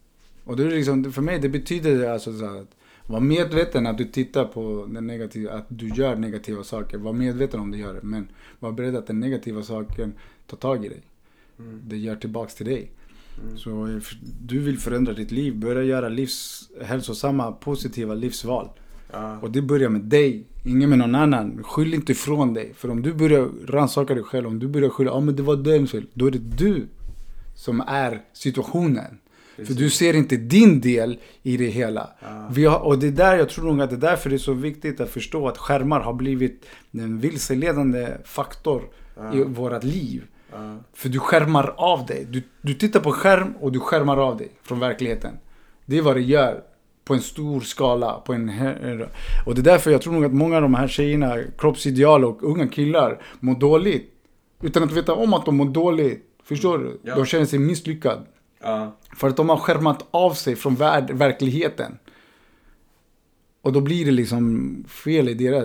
B: Och det är liksom, för mig det betyder alltså så att vara medveten att du tittar på den negativa, att du gör negativa saker. Var medveten om du gör det. Men var beredd att den negativa saken tar tag i dig.
A: Mm.
B: Det gör tillbaks till dig.
A: Mm.
B: Så du vill förändra ditt liv, börja göra livs, hälsosamma, positiva livsval.
A: Ja.
B: Och det börjar med dig, ingen med någon annan. Skyll inte ifrån dig. För om du börjar rannsaka dig själv, om du börjar skylla, ja ah, men det var dens fel. Då är det du som är situationen. För du ser inte din del i det hela.
A: Ja.
B: Vi har, och det är där jag tror nog att det är därför det är så viktigt att förstå att skärmar har blivit en vilseledande faktor
A: Ja.
B: i vårat liv.
A: Ja.
B: För du skärmar av dig. Du, du tittar på skärm och du skärmar av dig från verkligheten. Det är vad det gör på en stor skala. På en, och det är därför jag tror nog att många av de här tjejerna, kroppsideal och unga killar, mår dåligt. Utan att veta om att de mår dåligt. Förstår du?
A: Ja.
B: De känner sig misslyckade.
A: Ja.
B: För att de har skärmat av sig från värld, verkligheten. Och då blir det liksom fel i deras...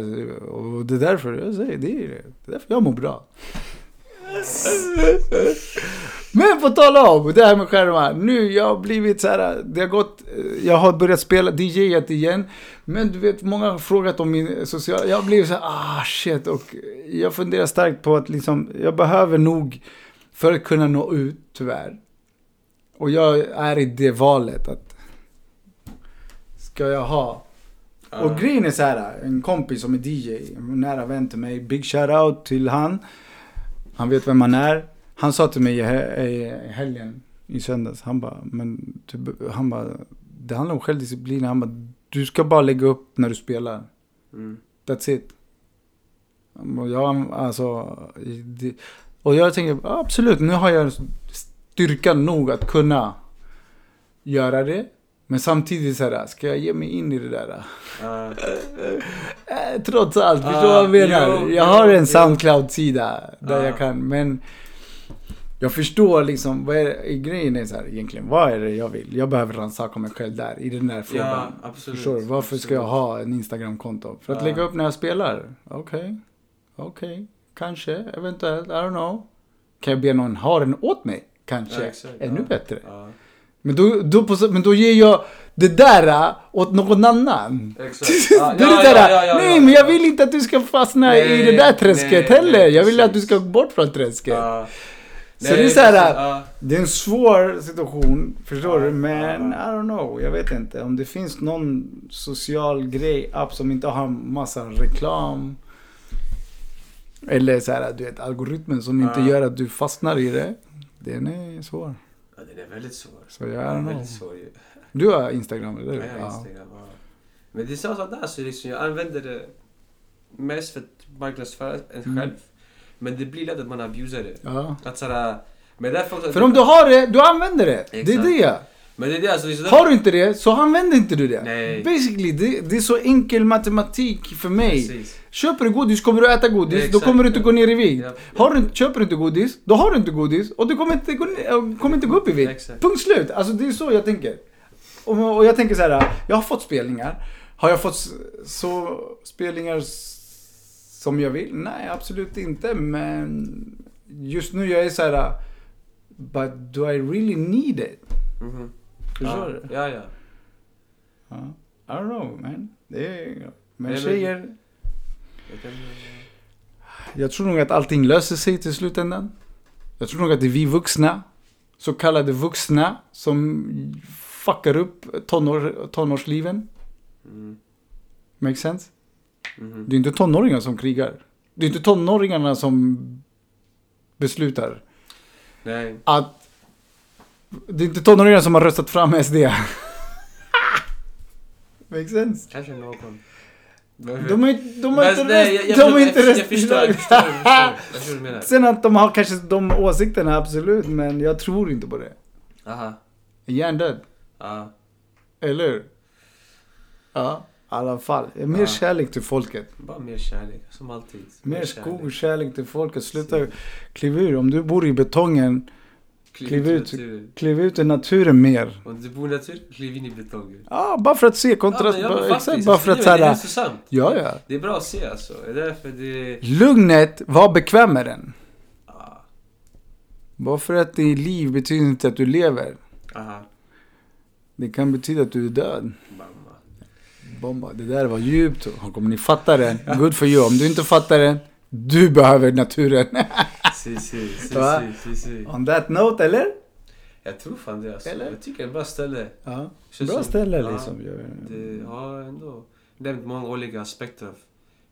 B: Och det är därför jag säger det. Är, det är därför jag mår bra. Men på tala om det här med skärmar. Nu jag har blivit så här, det har gått, jag har börjat spela DJat igen. Men du vet, många har frågat om min sociala, jag har blivit så här, ah shit. Och jag funderar starkt på att liksom, jag behöver nog, för att kunna nå ut, tyvärr. Och jag är i det valet att, ska jag ha och grejen är så här, en kompis som är DJ, en nära vän till mig, big shout-out till han. Han vet vem han är. Han sa till mig i he- i helgen, i söndags, han bara, men typ, han bara, det handlar om självdisciplin. Han bara, du ska bara lägga upp när du spelar.
A: Mm.
B: That's it. Och jag, alltså, det, och jag tänker, absolut, nu har jag styrkan nog att kunna göra det. Men samtidigt så här, ska jag ge mig in i det där?
A: Ja. *laughs*
B: Eh, Trots allt, förstår du
A: Ah,
B: vad jag menar?
A: jo,
B: jag har en. Soundcloud-sida där
A: Ah.
B: jag kan, men jag förstår liksom, vad är, grejen är så här egentligen, vad är det jag vill? Jag behöver rannsaka mig själv där, i den där frågan.
A: absolut,
B: Förstår du? Varför ska jag
A: absolut.
B: ha en Instagram-konto? För att
A: Ja.
B: lägga upp när jag spelar? Okej, okej, kanske, eventuellt, I don't know. Kan jag be någon ha den åt mig? Kanske,
A: Ja, exakt,
B: ännu
A: ja.
B: bättre.
A: Ja.
B: Men då, då, på, men då ger jag det där äh, åt någon annan.
A: Exakt. *laughs* Ja,
B: det är
A: ja,
B: det där,
A: ja, ja, ja,
B: nej men jag vill inte att du ska fastna i
A: Nej,
B: det där träsket
A: nej,
B: heller.
A: nej,
B: jag vill att du ska bort från träsket. Så det är så här,
A: ja.
B: Det är en svår situation, förstår du? Men I don't know, jag vet inte. Om det finns någon social grej, app som inte har massa reklam. Eller så här, du vet, algoritmen som inte gör att du fastnar i det. Den är svår.
A: Ja, den är väldigt svår.
B: Så jag
A: är
B: know.
A: väldigt svår ju.
B: Du har Instagram, eller
A: Ja,
B: hur?
A: jag har
B: Ja.
A: Instagram, ja. Men det är samma sak där, så liksom, jag använder det mest för att marknadsföra en
B: Mm.
A: själv. Men det blir lätt att man abusar det.
B: Ja.
A: Att såhär, men därför också,
B: För om du har det, du använder det. Det är
A: Exakt.
B: det.
A: Men det är det alltså, det är
B: Har du inte det, så använder inte du det.
A: Nej.
B: Basically, det, det är så enkel matematik för mig.
A: Precis.
B: Köper du godis kommer du äta godis,
A: Ja,
B: då kommer du inte gå ner i vikt.
A: Ja,
B: Har du, köper du inte godis, då har du inte godis och du kommer inte gå, ner, kommer inte gå upp i vikt. Punkt slut. Alltså det är så jag tänker. Och, och jag tänker så här, jag har fått spelningar. Har jag fått så spelningar som jag vill? Nej, absolut inte. Men just nu jag är så här, but do I really need it?
A: Mhm.
B: Förstår
A: ja.
B: du?
A: Ja, ja.
B: Ja. I don't know man. Det är, men tjejer,
A: Jag kan,
B: jag tror nog att allting löser sig till slutändan. Jag tror nog att det är vi vuxna, så kallade vuxna, som fuckar upp tonår, tonårsliven.
A: mm.
B: Make sense?
A: Mhm.
B: Det är inte tonåringar som krigar. Det är inte tonåringarna som beslutar
A: Nej.
B: att... Det är inte tonåringarna som har röstat fram SD. *laughs* Make sense?
A: Kanske någon.
B: De har inte, de har inte
A: nej,
B: röst,
A: jag,
B: de har inte
A: förstår.
B: Sen att de har kanske de åsikterna, absolut. Men jag tror inte på det.
A: Aha.
B: Hjärndöd.
A: Ja.
B: Eller Ja, i alla fall. Mer
A: Ja.
B: kärlek till folket.
A: Bara mer kärlek, som alltid.
B: Mer skog och kärlek till folket. Sluta kliva ur. Om du bor i betongen, kliv ut.
A: naturen.
B: kliv ut i naturen mer.
A: Om du bor i naturen, kliv in i betongen.
B: Ja, bara för att se kontrast.
A: Ja, men
B: bara, exakt, bara för att
A: det är- Det är
B: såhär.
A: intressant.
B: Ja, ja.
A: Det är bra att se alltså. Det är därför det...
B: Lugnet, var bekväm med den.
A: Ah,
B: Bara för att det är liv betyder inte att du lever.
A: aha.
B: Det kan betyda att du är död.
A: Mamma.
B: Bomba. Det där var djupt. Kommer ni fatta den? Good for you. Om du inte fattar den, du behöver naturen. *laughs*
A: Si, si, si, si, si.
B: On that note, eller?
A: Jag tror fan det alltså.
B: Eller?
A: Jag tycker det är ett bra ställe.
B: Ja. Bra ställe
A: ja,
B: liksom.
A: Det har ändå nämnt många olika aspekter av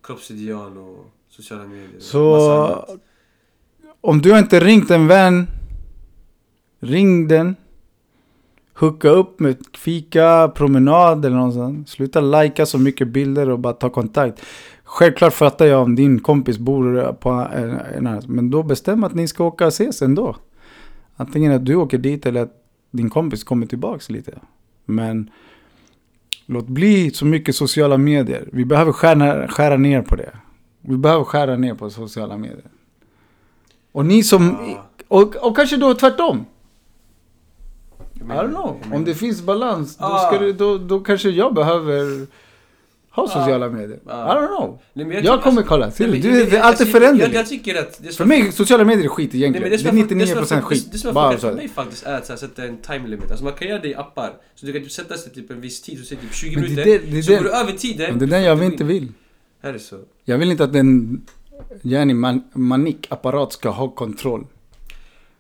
A: kroppsideal och sociala medier.
B: Så om du inte ringt en vän, ring den. Hooka upp med fika, promenad eller något sånt. Sluta lajka så mycket bilder och bara ta kontakt. Självklart fattar jag om din kompis bor på en, annan. Men då bestäm att ni ska åka och ses ändå. Antingen att du åker dit eller att din kompis kommer tillbaks lite. Men låt bli så mycket sociala medier. Vi behöver skära, skära ner på det. Vi behöver skära ner på sociala medier. Och ni som... Och, och kanske då tvärtom. I don't know. Om det finns balans, då, ska det, då, då kanske jag behöver ha sociala medier. I don't know.
A: Nej,
B: Jag,
A: tycker-
B: kommer
A: alltså-
B: kolla. Ser
A: Nej,
B: du? Du,
A: jag-
B: det,
A: jag-
B: allt är
A: jag- Jag,
B: föränderligt.
A: jag tycker att... Det
B: För mig, sociala medier är skit
A: Nej,
B: egentligen.
A: men
B: det,
A: som
B: är
A: har-
B: 99%
A: som har-
B: skit.
A: Det som har funkat för mig faktiskt är att här, sätta en time limit. Alltså man kan göra det i appar. Så du kan typ sätta sig typ en viss tid, så säger typ 20
B: Men det är
A: minuter.
B: det- det
A: så
B: det-
A: går du över tiden...
B: Men det är den jag inte vill.
A: Är det så?
B: Jag vill inte att en yani, man, manikapparat ska ha kontroll.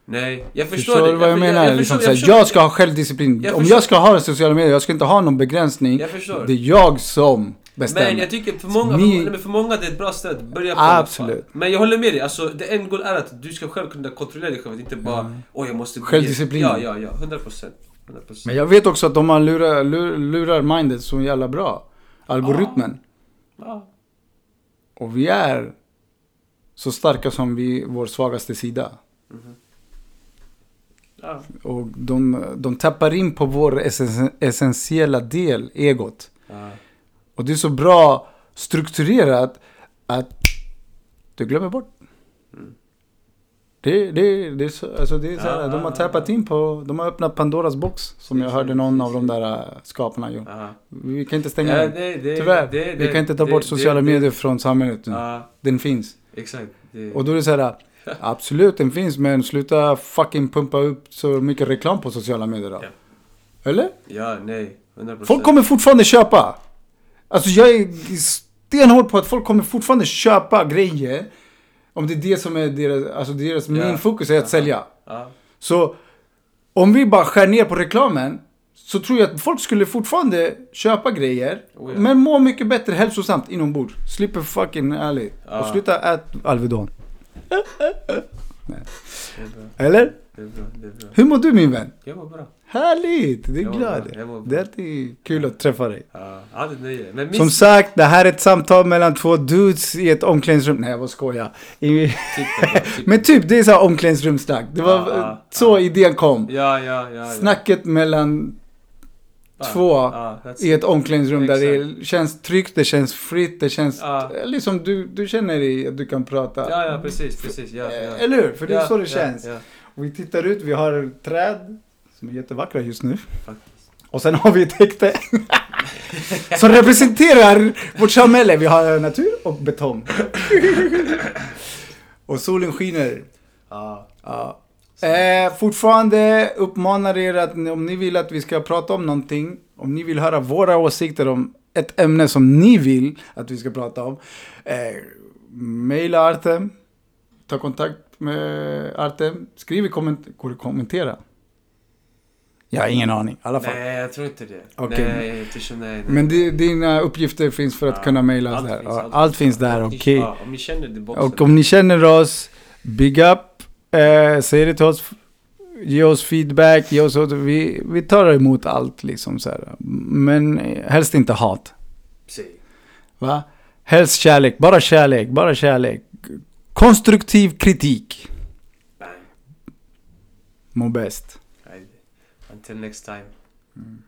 A: Nej, jag förstår
B: Förstår
A: det.
B: vad jag, menar?
A: Jag,
B: liksom,
A: förstår, jag, förstår,
B: jag ska ha självdisciplin.
A: Jag
B: Om jag ska ha sociala medier, jag ska inte ha någon begränsning.
A: Jag förstår.
B: Det är jag som bestämmer.
A: Men jag tycker för många, för, nej, för många det är ett bra stöd. Börja på.
B: Absolut.
A: Men jag håller med dig. Alltså, det en goal är att du ska själv kunna kontrollera dig själv. Inte bara, åh jag måste... bli-"
B: Självdisciplin.
A: Ja, ja, ja. 100 procent. 100
B: Men jag vet också att de lurar, lur, lurar mindet så jävla bra. Algoritmen.
A: Ja.
B: Och vi är så starka som vi, vår svagaste sida.
A: Ja.
B: Och de, de tappar in på vår essen, essentiella del, egot.
A: Ja.
B: Och det är så bra strukturerat att du glömmer bort. Det, det, det är så, alltså det är så här,
A: Ja,
B: de har
A: ja,
B: tappat in på, de har öppnat Pandoras box. Som jag hörde någon av de där äh, skaparna gjorde.
A: Ja.
B: Vi kan inte stänga
A: Ja,
B: den.
A: det,
B: Tyvärr. vi kan inte ta bort sociala medier från samhället.
A: Ja,
B: Den finns.
A: exakt.
B: Och då är det så här, *laughs* absolut den finns men sluta fucking pumpa upp så mycket reklam på sociala medier då.
A: Ja.
B: Eller?
A: ja, nej. 100
B: Folk kommer fortfarande köpa. Alltså jag är stenhård på att folk kommer fortfarande köpa grejer. Om det är det som är deras, alltså deras
A: Ja.
B: main fokus är att sälja.
A: Ja.
B: Så om vi bara skär ner på reklamen så tror jag att folk skulle fortfarande köpa grejer.
A: Oh ja.
B: Men må mycket bättre hälsosamt inombords. Slipper fucking ärligt.
A: Ja.
B: Och sluta äta Alvedon. *laughs* Eller?
A: Det är bra. Det är bra.
B: Hur mår du min vän?
A: Jag mår bra.
B: Härligt! Det är glad. Det är alltid kul att träffa dig.
A: Ja, är nöje. Men min
B: Som sagt, det här är ett samtal mellan två dudes i ett omklädningsrum. Nej, jag skojar. I...
A: typ typ. *laughs*
B: Men typ, det är så här omklädningsrumssnack. Det var
A: Ja, ja,
B: så
A: ja.
B: idén kom.
A: Ja, ja, ja.
B: Snacket mellan två i ett omklädningsrum där
A: Exakt.
B: det känns tryggt, det känns fritt, det känns... Liksom du, du känner dig att du kan prata.
A: Ja, ja, precis, precis. Ja, ja.
B: Eller hur? För det är så det känns. Vi tittar ut, vi har träd som är jättevackra just nu.
A: faktiskt.
B: Och sen har vi ett häkte som representerar vårt samhälle. Vi har natur och betong. och solen skiner.
A: Ja.
B: Ja. Eh, fortfarande uppmanar er att om ni vill att vi ska prata om någonting, om ni vill höra våra åsikter om ett ämne som ni vill att vi ska prata om, eh, maila Artem, ta kontakt med Artem, skriv i komment kommentera? Jag har ingen aning, i alla fall.
A: Nej, jag tror inte det.
B: Okej.
A: Nej, så nej, nej.
B: Men di- dina uppgifter finns för att
A: Ja,
B: kunna mejla oss
A: allt
B: där.
A: finns,
B: Ja,
A: allt
B: Allt finns där, okej.
A: Ja, om ni känner det boxen.
B: Och om ni känner oss, big up, eh, säg det till oss, ge oss feedback, ge oss, vi, vi tar emot allt liksom så här. Men eh, helst inte hat.
A: Säg.
B: Va? Helst kärlek, bara kärlek, bara kärlek. Konstruktiv kritik.
A: Bang.
B: Må bäst.
A: Until next time.
B: Mm.